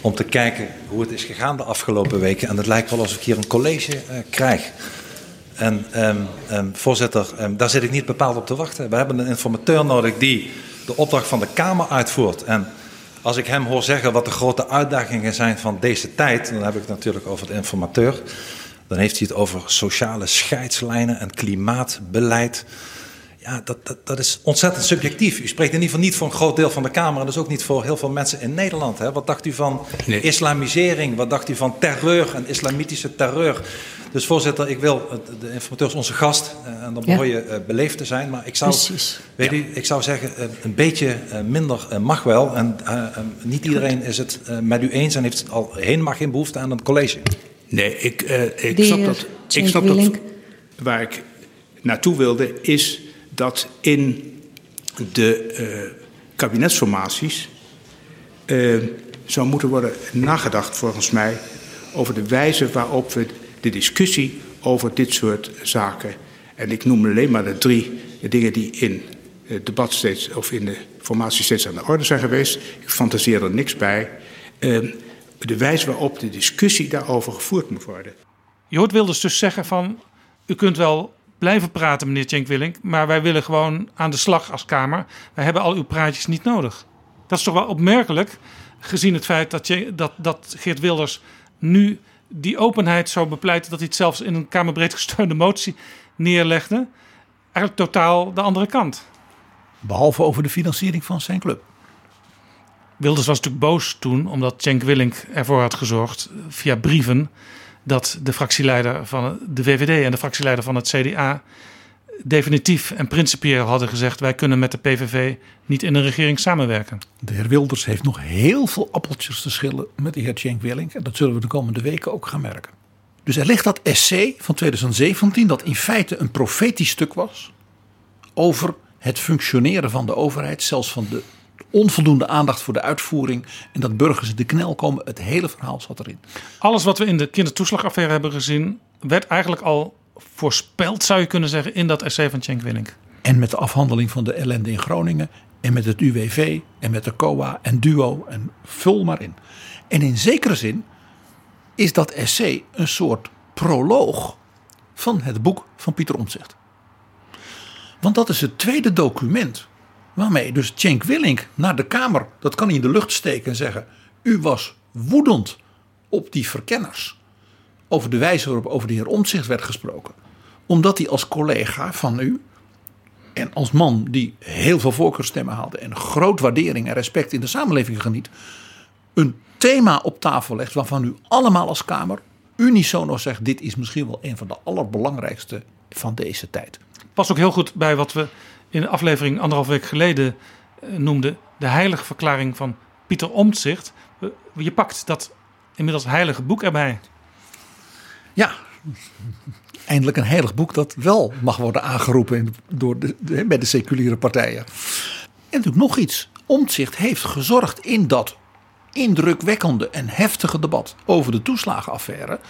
om te kijken hoe het is gegaan de afgelopen weken. En het lijkt wel alsof ik hier een college uh, krijg. En um, um, voorzitter, daar zit ik niet bepaald op te wachten. We hebben een informateur nodig die de opdracht van de Kamer uitvoert. En als ik hem hoor zeggen wat de grote uitdagingen zijn van deze tijd, dan heb ik het natuurlijk over de informateur. Dan heeft hij het over sociale scheidslijnen en klimaatbeleid. Ja, dat, dat, dat is ontzettend subjectief. U spreekt in ieder geval niet voor een groot deel van de Kamer en dus ook niet voor heel veel mensen in Nederland. Hè? Wat dacht u van nee. islamisering? Wat dacht u van terreur en islamitische terreur? Dus voorzitter, ik wil, de informateur is onze gast en dan behoor je ja. beleefd te zijn. Maar ik zou, weet ja. u, ik zou zeggen, een beetje minder mag wel. En uh, niet iedereen is het met u eens en heeft het al helemaal geen behoefte aan een college. Nee, ik, uh, ik snap dat. Ik snap dat. waar ik naartoe wilde, is dat in de uh, kabinetsformaties uh, zou moeten worden nagedacht, volgens mij, over de wijze waarop we de discussie over dit soort zaken. En ik noem alleen maar de drie dingen die in het debat steeds, of in de formatie steeds aan de orde zijn geweest. Ik fantaseer er niks bij. De wijze waarop de discussie daarover gevoerd moet worden. Je hoort Wilders dus zeggen van... u kunt wel blijven praten, meneer Cenk Willink... maar wij willen gewoon aan de slag als Kamer. Wij hebben al uw praatjes niet nodig. Dat is toch wel opmerkelijk, gezien het feit dat, je, dat, dat Geert Wilders nu die openheid zou bepleiten... dat hij het zelfs in een Kamerbreed gesteunde motie neerlegde. Eigenlijk totaal de andere kant. Behalve over de financiering van zijn club. Wilders was natuurlijk boos toen, omdat Cenk Willink ervoor had gezorgd via brieven dat de fractieleider van de VVD en de fractieleider van het CDA definitief en principieel hadden gezegd: wij kunnen met de PVV niet in een regering samenwerken. De heer Wilders heeft nog heel veel appeltjes te schillen met de heer Cenk Willink en dat zullen we de komende weken ook gaan merken. Dus er ligt dat essay van 2017 dat in feite een profetisch stuk was over het functioneren van de overheid, zelfs van de onvoldoende aandacht voor de uitvoering en dat burgers de knel komen. Het hele verhaal zat erin. Alles wat we in de kindertoeslagaffaire hebben gezien, werd eigenlijk al voorspeld, zou je kunnen zeggen, in dat essay van Cenk Willink. En met de afhandeling van de ellende in Groningen en met het UWV en met de COA en DUO en vul maar in. En in zekere zin is dat essay een soort proloog van het boek van Pieter Omtzigt. Want dat is het tweede document Waarmee dus Cenk Willink naar de Kamer, dat kan hij in de lucht steken en zeggen: U was woedend op die verkenners. Over de wijze waarop over de heer Omtzigt werd gesproken. Omdat hij als collega van u en als man die heel veel voorkeurstemmen haalde en groot waardering en respect in de samenleving geniet, een thema op tafel legt waarvan u allemaal als Kamer unisono zegt: dit is misschien wel een van de allerbelangrijkste van deze tijd. Pas ook heel goed bij wat we in de aflevering anderhalf week geleden eh, noemde de heilige verklaring van Pieter Omtzigt. Je pakt dat inmiddels heilige boek erbij. Ja, eindelijk een heilig boek dat wel mag worden aangeroepen door de, bij de seculiere partijen. En natuurlijk nog iets. Omtzigt heeft gezorgd in dat indrukwekkende en heftige debat over de toeslagenaffaire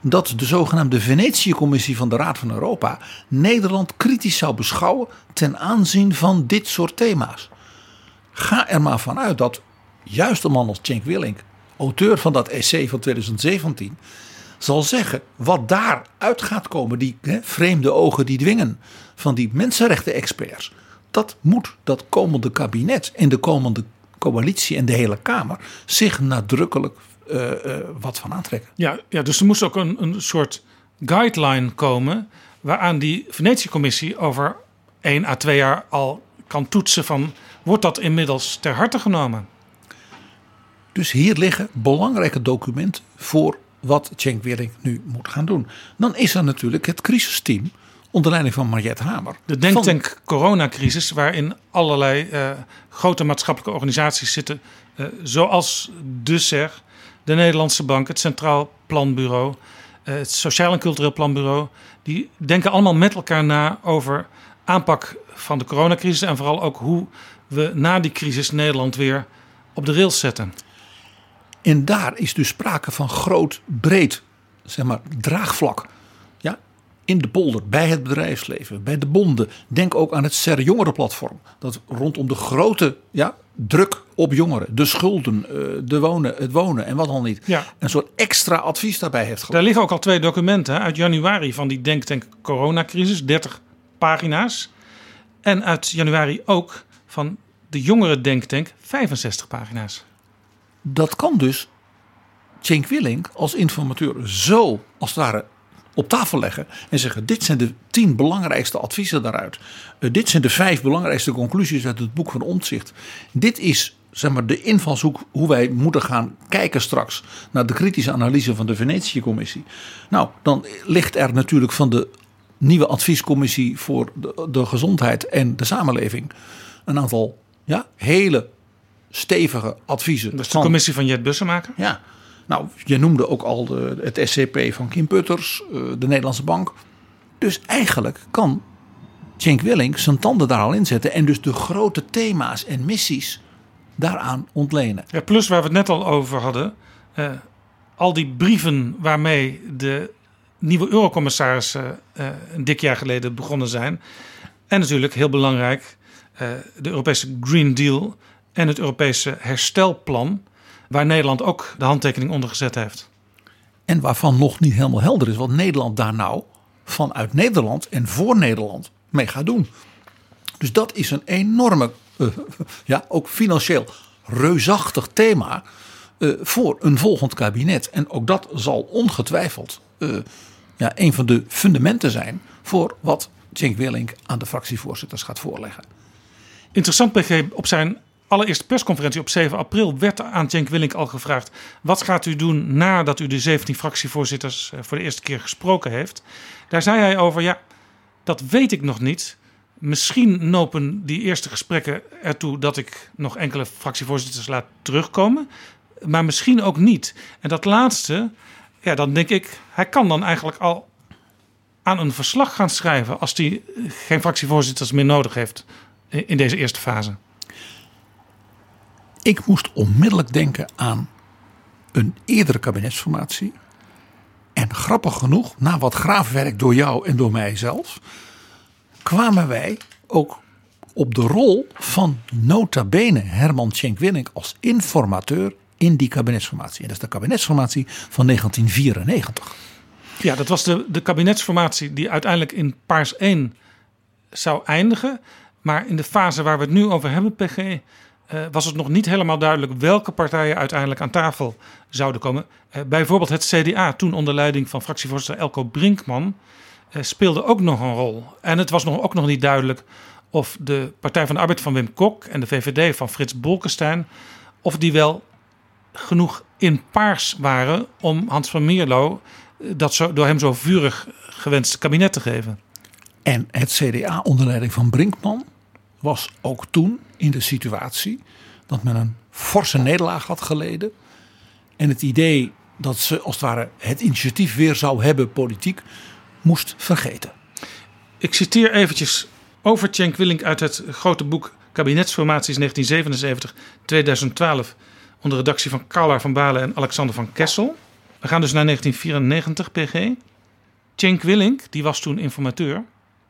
dat de zogenaamde Venetië-commissie van de Raad van Europa Nederland kritisch zou beschouwen ten aanzien van dit soort thema's. Ga er maar vanuit dat juist een man als Cenk Willink, auteur van dat essay van 2017, zal zeggen wat daar uit gaat komen, die vreemde ogen die dwingen van die mensenrechten-experts. Dat moet dat komende kabinet en de komende coalitie en de hele Kamer zich nadrukkelijk uh, wat van aantrekken. Ja, ja, dus er moest ook een, een soort guideline komen waaraan die Venetië-commissie over één à twee jaar al kan toetsen van wordt dat inmiddels ter harte genomen? Dus hier liggen belangrijke documenten voor wat Cenk Willink nu moet gaan doen. Dan is er natuurlijk het crisisteam onder leiding van Mariette Hamer. De denktank van... coronacrisis waarin allerlei uh, grote maatschappelijke organisaties zitten, uh, zoals de SER, de Nederlandse Bank, het Centraal Planbureau, eh, het Sociaal en Cultureel Planbureau. Die denken allemaal met elkaar na over aanpak van de coronacrisis en vooral ook hoe we na die crisis Nederland weer op de rails zetten. En daar is dus sprake van groot, breed, zeg maar, draagvlak. In de polder, bij het bedrijfsleven, bij de bonden. Denk ook aan het SER Jongerenplatform. Dat rondom de grote ja, druk op jongeren, de schulden, eh, de wonen, het wonen en wat al niet. Ja. Een soort extra advies daarbij heeft gedaan. Daar liggen ook al twee documenten uit januari van die denktank coronacrisis, 30 pagina's. En uit januari ook van de jongere denktank, 65 pagina's. Dat kan dus Cenk Willink als informateur zo als het ware op tafel leggen en zeggen: Dit zijn de tien belangrijkste adviezen daaruit. Uh, dit zijn de vijf belangrijkste conclusies uit het boek van Omtzigt. Dit is zeg maar, de invalshoek hoe wij moeten gaan kijken straks naar de kritische analyse van de Venetië-commissie. Nou, dan ligt er natuurlijk van de nieuwe adviescommissie voor de, de gezondheid en de samenleving een aantal ja, hele stevige adviezen. Dat is de commissie van Jet Bussemaker? Ja, nou, je noemde ook al de, het SCP van Kim Putters, eh, de Nederlandse Bank. Dus eigenlijk kan Cenk Willink zijn tanden daar al in zetten en dus de grote thema's en missies daaraan ontlenen. Plus waar we het net al over hadden, uh, al die brieven waarmee de nieuwe eurocommissarissen uh, een dik jaar geleden begonnen zijn. En natuurlijk heel belangrijk, de Europese Green Deal en het Europese herstelplan, waar Nederland ook de handtekening onder gezet heeft. En waarvan nog niet helemaal helder is wat Nederland daar nou vanuit Nederland en voor Nederland mee gaat doen. Dus dat is een enorme, uh, ja, ook financieel reusachtig thema uh, voor een volgend kabinet. En ook dat zal ongetwijfeld uh, ja, een van de fundamenten zijn voor wat Cenk Willink aan de fractievoorzitters gaat voorleggen. Interessant, PG, op zijn allereerste persconferentie op 7 april werd aan Cenk Willink al gevraagd: wat gaat u doen nadat u de 17 fractievoorzitters voor de eerste keer gesproken heeft? Daar zei hij over: ja, dat weet ik nog niet. Misschien nopen die eerste gesprekken ertoe dat ik nog enkele fractievoorzitters laat terugkomen. Maar misschien ook niet. En dat laatste, ja, dan denk ik, hij kan dan eigenlijk al aan een verslag gaan schrijven als hij geen fractievoorzitters meer nodig heeft in deze eerste fase. Ik moest onmiddellijk denken aan een eerdere kabinetsformatie. En grappig genoeg, na wat graafwerk door jou en door mij zelf, kwamen wij ook op de rol van nota bene Herman Schenk Willink als informateur in die kabinetsformatie. En dat is de kabinetsformatie van 1994. Ja, dat was de, de kabinetsformatie die uiteindelijk in Paars 1 zou eindigen. Maar in de fase waar we het nu over hebben, PG, uh, was het nog niet helemaal duidelijk welke partijen uiteindelijk aan tafel zouden komen. Uh, bijvoorbeeld het CDA, toen onder leiding van fractievoorzitter Elko Brinkman, uh, speelde ook nog een rol. En het was nog, ook nog niet duidelijk of de Partij van de Arbeid van Wim Kok en de VVD van Frits Bolkestein, of die wel genoeg in paars waren om Hans van Mierlo dat zo, door hem zo vurig gewenste kabinet te geven. En het CDA onder leiding van Brinkman was ook toen in de situatie dat men een forse nederlaag had geleden. En het idee dat ze als het ware het initiatief weer zou hebben politiek moest vergeten. Ik citeer eventjes over Willink uit het grote boek Kabinetsformaties 1977-2012 onder redactie van Carla van Balen en Alexander van Kessel. We gaan dus naar 1994 PG. Cenk Willink, die was toen informateur,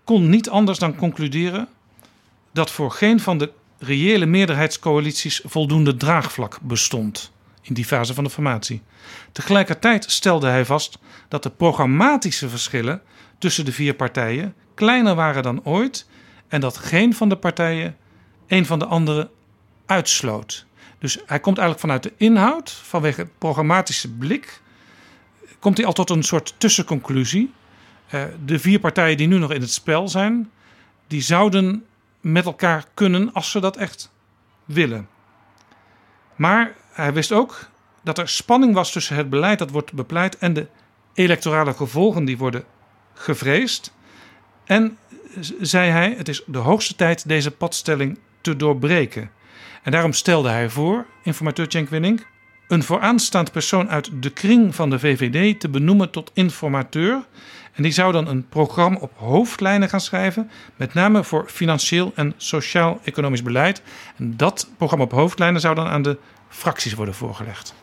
kon niet anders dan concluderen dat voor geen van de reële meerderheidscoalities voldoende draagvlak bestond in die fase van de formatie. Tegelijkertijd stelde hij vast dat de programmatische verschillen tussen de vier partijen kleiner waren dan ooit en dat geen van de partijen een van de andere uitsloot. Dus hij komt eigenlijk vanuit de inhoud, vanwege het programmatische blik, komt hij al tot een soort tussenconclusie. Uh, de vier partijen die nu nog in het spel zijn, die zouden met elkaar kunnen als ze dat echt willen. Maar hij wist ook dat er spanning was tussen het beleid dat wordt bepleit en de electorale gevolgen die worden gevreesd. En zei hij: het is de hoogste tijd deze padstelling te doorbreken. En daarom stelde hij voor, informateur Cenk Winning, een vooraanstaand persoon uit de kring van de VVD te benoemen tot informateur. En die zou dan een programma op hoofdlijnen gaan schrijven, met name voor financieel en sociaal-economisch beleid. En dat programma op hoofdlijnen zou dan aan de fracties worden voorgelegd.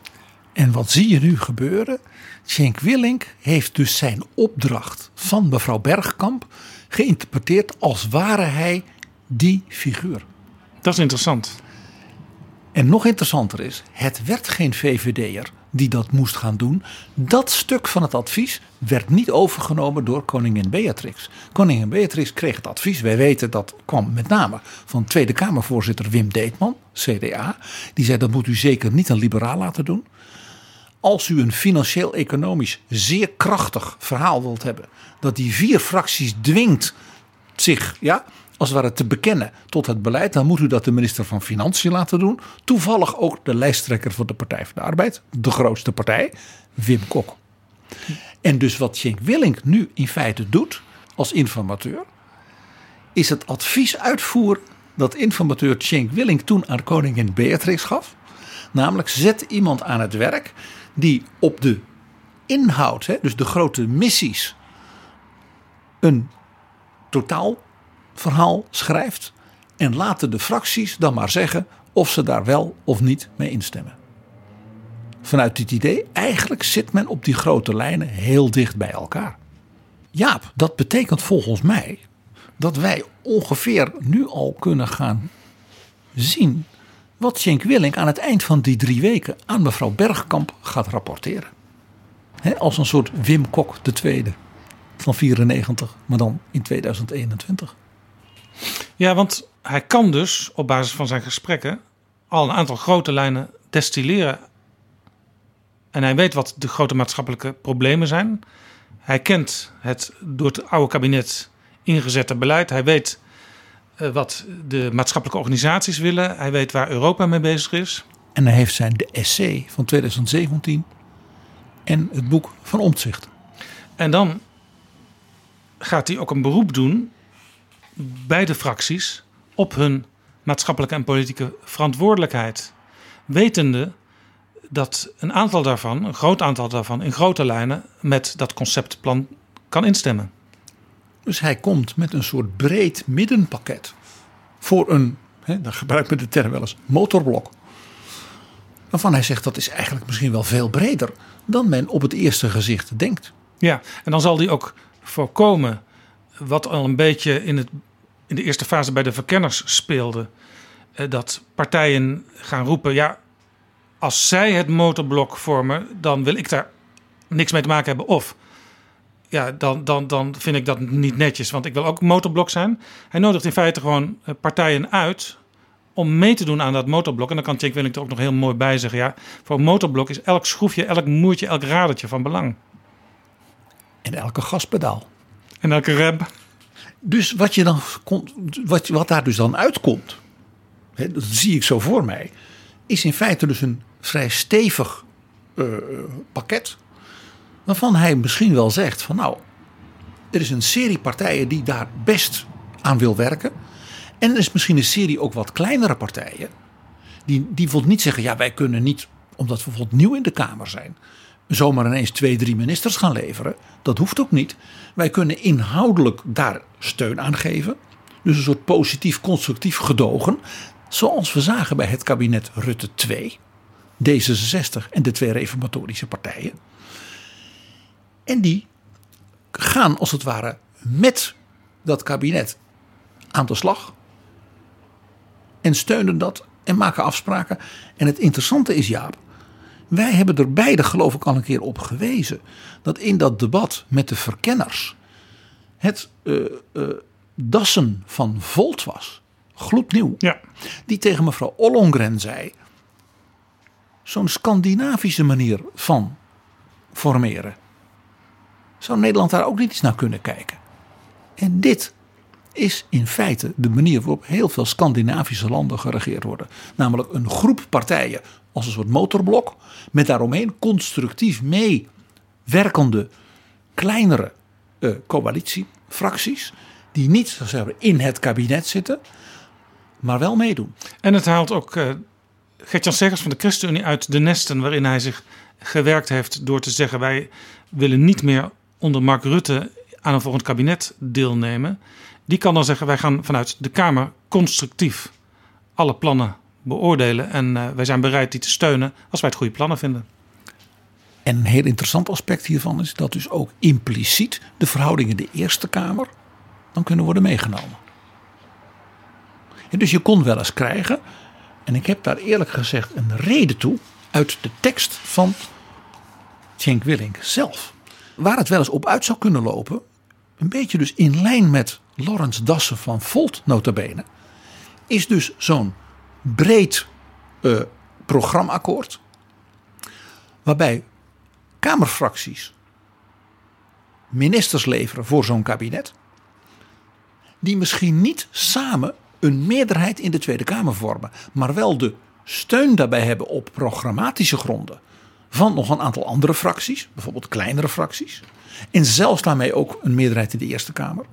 En wat zie je nu gebeuren? Cenk Willink heeft dus zijn opdracht van mevrouw Bergkamp geïnterpreteerd als ware hij die figuur. Dat is interessant. En nog interessanter is, het werd geen VVD'er die dat moest gaan doen. Dat stuk van het advies werd niet overgenomen door koningin Beatrix. Koningin Beatrix kreeg het advies, wij weten dat kwam met name van Tweede Kamervoorzitter Wim Deetman, CDA. Die zei dat moet u zeker niet een liberaal laten doen. Als u een financieel-economisch zeer krachtig verhaal wilt hebben, dat die vier fracties dwingt zich ja, als het ware te bekennen tot het beleid, dan moet u dat de minister van Financiën laten doen. Toevallig ook de lijsttrekker van de Partij van de Arbeid, de grootste partij, Wim Kok. En dus wat Schenk Willink nu in feite doet als informateur, is het advies uitvoeren dat informateur Schenk Willink toen aan koningin Beatrix gaf. Namelijk zet iemand aan het werk die op de inhoud, dus de grote missies een totaalverhaal schrijft. En laten de fracties dan maar zeggen of ze daar wel of niet mee instemmen. Vanuit dit idee, eigenlijk zit men op die grote lijnen heel dicht bij elkaar. Jaap, dat betekent volgens mij dat wij ongeveer nu al kunnen gaan zien wat Schenk Willink aan het eind van die drie weken aan mevrouw Bergkamp gaat rapporteren. als een soort Wim Kok de tweede van 94, maar dan in 2021. Ja, want hij kan dus op basis van zijn gesprekken al een aantal grote lijnen destilleren. En hij weet wat de grote maatschappelijke problemen zijn. Hij kent het door het oude kabinet ingezette beleid. Hij weet uh, wat de maatschappelijke organisaties willen. Hij weet waar Europa mee bezig is. En hij heeft zijn de essay van 2017 en het boek van Omtzigt. En dan gaat hij ook een beroep doen bij de fracties op hun maatschappelijke en politieke verantwoordelijkheid. Wetende dat een aantal daarvan, een groot aantal daarvan, in grote lijnen met dat conceptplan kan instemmen. Dus hij komt met een soort breed middenpakket voor een, hè, dan gebruik ik de term wel eens, motorblok. Waarvan hij zegt dat is eigenlijk misschien wel veel breder dan men op het eerste gezicht denkt. Ja, en dan zal hij ook voorkomen wat al een beetje in, het, in de eerste fase bij de verkenners speelde. Eh, dat partijen gaan roepen, ja, als zij het motorblok vormen, dan wil ik daar niks mee te maken hebben. Of ja, dan, dan, dan vind ik dat niet netjes, want ik wil ook motorblok zijn. Hij nodigt in feite gewoon eh, partijen uit om mee te doen aan dat motorblok. En dan kan Tjink Willink er ook nog heel mooi bij zeggen. Ja, voor een motorblok is elk schroefje, elk moertje, elk radertje van belang. En elke gaspedaal. En elke rem. Dus wat, je dan, wat, wat daar dus dan uitkomt, hè, dat zie ik zo voor mij, is in feite dus een vrij stevig uh, pakket waarvan hij misschien wel zegt van nou, er is een serie partijen die daar best aan wil werken. En er is misschien een serie ook wat kleinere partijen die, die bijvoorbeeld niet zeggen ja wij kunnen niet, omdat we bijvoorbeeld nieuw in de Kamer zijn, zomaar ineens twee, drie ministers gaan leveren. Dat hoeft ook niet. Wij kunnen inhoudelijk daar steun aan geven. Dus een soort positief, constructief gedogen. Zoals we zagen bij het kabinet Rutte 2, D66 en de twee reformatorische partijen. En die gaan als het ware met dat kabinet aan de slag. En steunen dat en maken afspraken. En het interessante is, Jaap, wij hebben er beide geloof ik al een keer op gewezen. Dat in dat debat met de verkenners het uh, uh, Dassen van Volt was. Gloednieuw. Ja. Die tegen mevrouw Ollongren zei. Zo'n Scandinavische manier van formeren. Zou Nederland daar ook niet eens naar kunnen kijken? En dit is in feite de manier waarop heel veel Scandinavische landen geregeerd worden. Namelijk een groep partijen als een soort motorblok. Met daaromheen constructief mee werkende kleinere uh, coalitiefracties. Die niet zeggen, in het kabinet zitten, maar wel meedoen. En het haalt ook uh, Gertjan Seggers van de ChristenUnie uit de nesten waarin hij zich gewerkt heeft door te zeggen wij willen niet meer onder Mark Rutte aan een volgend kabinet deelnemen. Die kan dan zeggen wij gaan vanuit de Kamer constructief alle plannen beoordelen. En uh, wij zijn bereid die te steunen als wij het goede plannen vinden. En een heel interessant aspect hiervan is dat dus ook impliciet de verhoudingen in de Eerste Kamer dan kunnen worden meegenomen. En dus je kon wel eens krijgen, en ik heb daar eerlijk gezegd een reden toe uit de tekst van Cenk Willink zelf. Waar het wel eens op uit zou kunnen lopen, een beetje dus in lijn met Lawrence Dassen van Volt notabene, is dus zo'n breed uh, programmaakkoord. Waarbij Kamerfracties ministers leveren voor zo'n kabinet. Die misschien niet samen een meerderheid in de Tweede Kamer vormen. Maar wel de steun daarbij hebben op programmatische gronden. Van nog een aantal andere fracties, bijvoorbeeld kleinere fracties. En zelfs daarmee ook een meerderheid in de Eerste Kamer.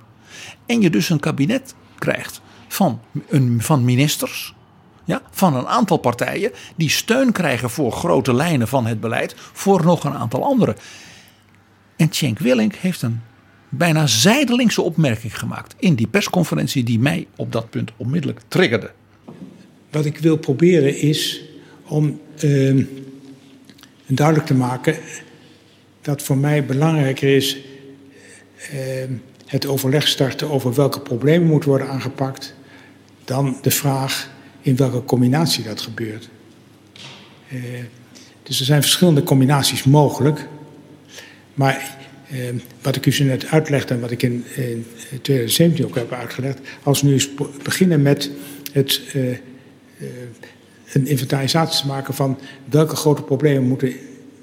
En je dus een kabinet krijgt van, een, van ministers ja, van een aantal partijen die steun krijgen voor grote lijnen van het beleid voor nog een aantal anderen. En Cenk Willink heeft een bijna zijdelingse opmerking gemaakt in die persconferentie die mij op dat punt onmiddellijk triggerde. Wat ik wil proberen is om uh, duidelijk te maken dat voor mij belangrijker is uh, het overleg starten over welke problemen moeten worden aangepakt, dan de vraag in welke combinatie dat gebeurt. Uh, dus er zijn verschillende combinaties mogelijk. Maar eh, wat ik u zo net uitlegde en wat ik in, in 2017 ook heb uitgelegd. Als we nu eens beginnen met het, uh, uh, een inventarisatie te maken van welke grote problemen moeten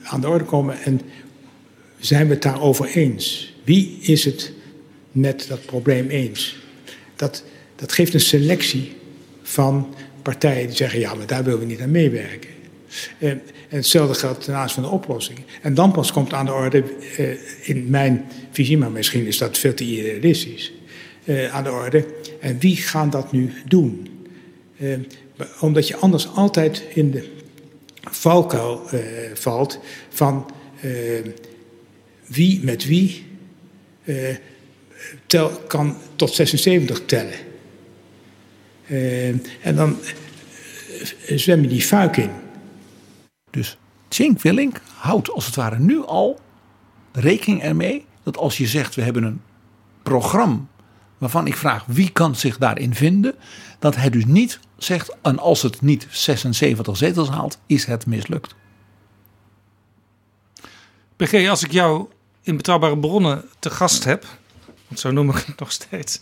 aan de orde komen en zijn we het daarover eens? Wie is het met dat probleem eens? Dat, dat geeft een selectie van partijen die zeggen: ja, maar daar willen we niet aan meewerken. En hetzelfde geldt ten aanzien van de oplossing. En dan pas komt aan de orde, eh, in mijn visie, maar misschien is dat veel te idealistisch, eh, aan de orde. En wie gaan dat nu doen? Eh, omdat je anders altijd in de valkuil valt van wie met wie tel, kan tot 76 tellen. en dan zwem je die fuik in. Dus Cenk Willink houdt als het ware nu al rekening ermee dat als je zegt we hebben een programma waarvan ik vraag wie kan zich daarin vinden, dat hij dus niet zegt en als het niet 76 zetels haalt, is het mislukt. PG, als ik jou in betrouwbare bronnen te gast heb, want zo noem ik het nog steeds,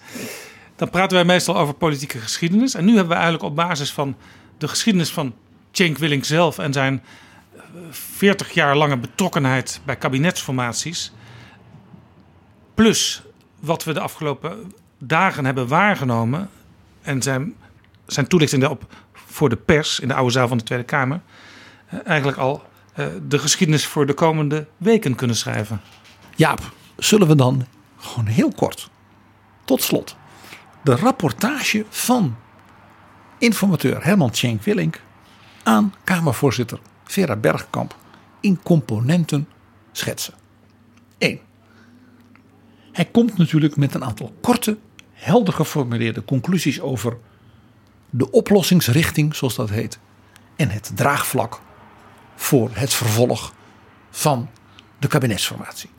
dan praten wij meestal over politieke geschiedenis. En nu hebben we eigenlijk op basis van de geschiedenis van Cenk Willink zelf en zijn 40 eh, jaar lange betrokkenheid bij kabinetsformaties. Plus wat we de afgelopen dagen hebben waargenomen. En zijn, zijn toelichting daarop voor de pers in de oude zaal van de Tweede Kamer. Eh, eigenlijk al eh, de geschiedenis voor de komende weken kunnen schrijven. Jaap, zullen we dan gewoon heel kort, tot slot, de rapportage van informateur Herman Tjenk Willink aan Kamervoorzitter Vera Bergkamp in componenten schetsen. 1. Hij komt natuurlijk met een aantal korte, helder geformuleerde conclusies over de oplossingsrichting, zoals dat heet, en het draagvlak voor het vervolg van de kabinetsformatie.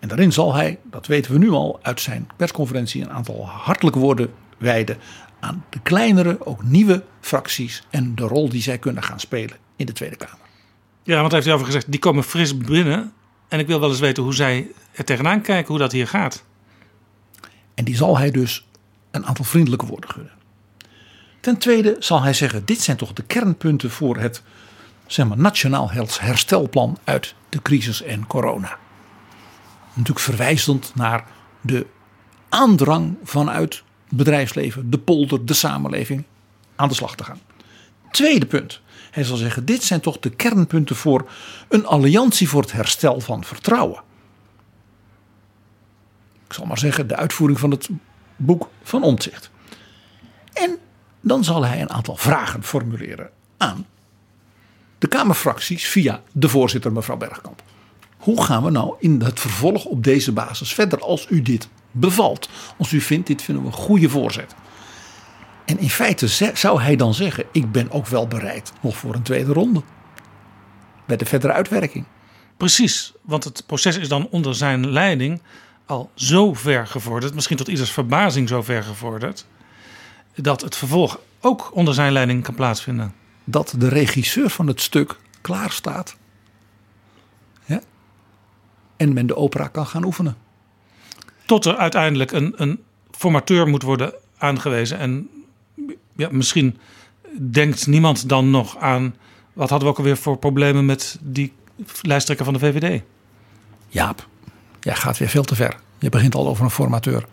En daarin zal hij, dat weten we nu al uit zijn persconferentie, een aantal hartelijke woorden wijden aan de kleinere, ook nieuwe fracties en de rol die zij kunnen gaan spelen in de Tweede Kamer. Ja, want hij heeft over gezegd, die komen fris binnen. En ik wil wel eens weten hoe zij er tegenaan kijken, hoe dat hier gaat. En die zal hij dus een aantal vriendelijke woorden gunnen. Ten tweede zal hij zeggen, dit zijn toch de kernpunten voor het zeg maar, nationaal herstelplan uit de crisis en corona. Natuurlijk verwijzend naar de aandrang vanuit bedrijfsleven, de polder, de samenleving aan de slag te gaan. Tweede punt. Hij zal zeggen: dit zijn toch de kernpunten voor een alliantie voor het herstel van vertrouwen. Ik zal maar zeggen, de uitvoering van het boek van Omtzigt. En dan zal hij een aantal vragen formuleren aan de Kamerfracties via de voorzitter mevrouw Bergkamp. Hoe gaan we nou in het vervolg op deze basis verder als u dit bevalt? Als u vindt, dit vinden we een goede voorzet. En in feite zou hij dan zeggen: Ik ben ook wel bereid nog voor een tweede ronde. Bij de verdere uitwerking. Precies, want het proces is dan onder zijn leiding al zo ver gevorderd, misschien tot ieders verbazing zo ver gevorderd, dat het vervolg ook onder zijn leiding kan plaatsvinden. Dat de regisseur van het stuk klaar staat. En men de opera kan gaan oefenen. Tot er uiteindelijk een, een formateur moet worden aangewezen en ja, misschien denkt niemand dan nog aan. Wat hadden we ook alweer voor problemen met die lijsttrekker van de VVD? Jaap, jij gaat weer veel te ver. Je begint al over een formateur.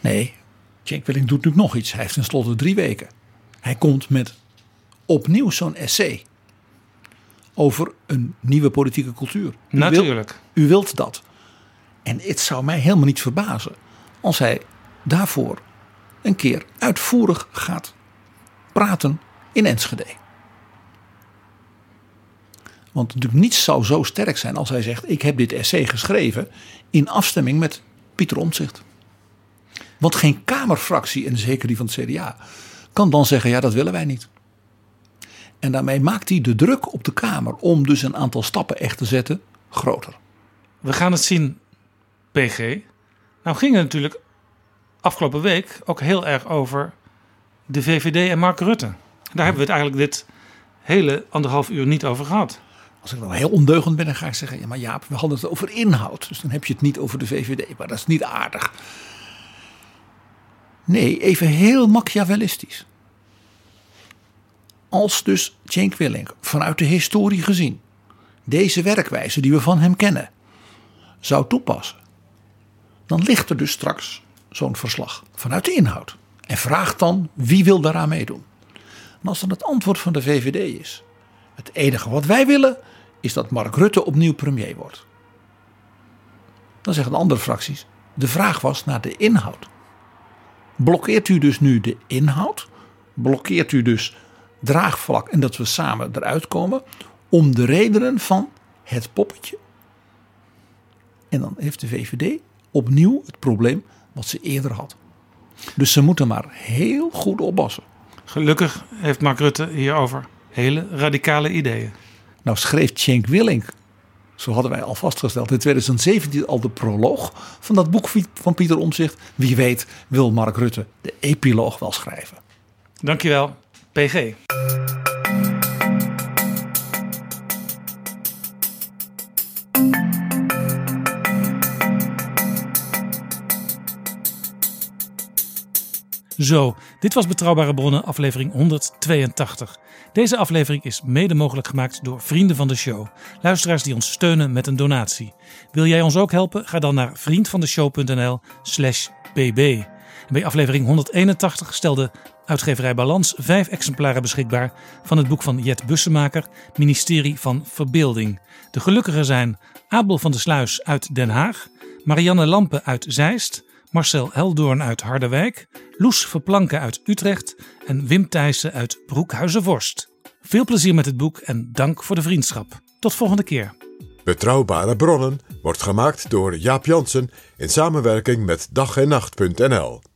Nee, Cenk Willing doet nu nog iets. Hij heeft tenslotte drie weken. Hij komt met opnieuw zo'n essay over een nieuwe politieke cultuur. U Natuurlijk. u wilt dat. En het zou mij helemaal niet verbazen als hij daarvoor een keer uitvoerig gaat praten in Enschede. Want natuurlijk niets zou zo sterk zijn als hij zegt: Ik heb dit essay geschreven in afstemming met Pieter Omtzigt. Want geen Kamerfractie, en zeker die van het CDA, kan dan zeggen: Ja, dat willen wij niet. En daarmee maakt hij de druk op de Kamer om dus een aantal stappen echt te zetten groter. We gaan het zien, PG. Nou ging het natuurlijk afgelopen week ook heel erg over de VVD en Mark Rutte. Daar hebben we het eigenlijk dit hele anderhalf uur niet over gehad. Als ik dan heel ondeugend ben, dan ga ik zeggen: ja, maar Jaap, we hadden het over inhoud. Dus dan heb je het niet over de VVD. Maar dat is niet aardig. Nee, even heel machiavellistisch. Als dus Cenk Willink vanuit de historie gezien deze werkwijze die we van hem kennen zou toepassen, dan ligt er dus straks zo'n verslag vanuit de inhoud. En vraagt dan wie wil daaraan meedoen. En als dan het antwoord van de VVD is: het enige wat wij willen is dat Mark Rutte opnieuw premier wordt. Dan zeggen de andere fracties: de vraag was naar de inhoud. Blokkeert u dus nu de inhoud? Blokkeert u dus draagvlak en dat we samen eruit komen om de redenen van het poppetje? En dan heeft de VVD opnieuw het probleem wat ze eerder had. Dus ze moeten maar heel goed oppassen. Gelukkig heeft Mark Rutte hierover hele radicale ideeën. Nou schreef Cenk Willink, zo hadden wij al vastgesteld, in 2017 al de proloog van dat boek van Pieter Omzicht. Wie weet wil Mark Rutte de epiloog wel schrijven. Dankjewel, PG. Zo, dit was Betrouwbare Bronnen, aflevering 182. Deze aflevering is mede mogelijk gemaakt door vrienden van de show. Luisteraars die ons steunen met een donatie. Wil jij ons ook helpen? Ga dan naar vriendvandeshow.nl/slash bb. bij aflevering 181 stelde uitgeverij Balans vijf exemplaren beschikbaar van het boek van Jet Bussemaker, Ministerie van Verbeelding. De gelukkigen zijn Abel van der Sluis uit Den Haag, Marianne Lampe uit Zeist. Marcel Heldoorn uit Harderwijk, Loes Verplanken uit Utrecht en Wim Thijssen uit Broekhuizenvorst. Veel plezier met het boek en dank voor de vriendschap. Tot volgende keer. Betrouwbare bronnen wordt gemaakt door Jaap Jansen in samenwerking met dag en nacht.nl.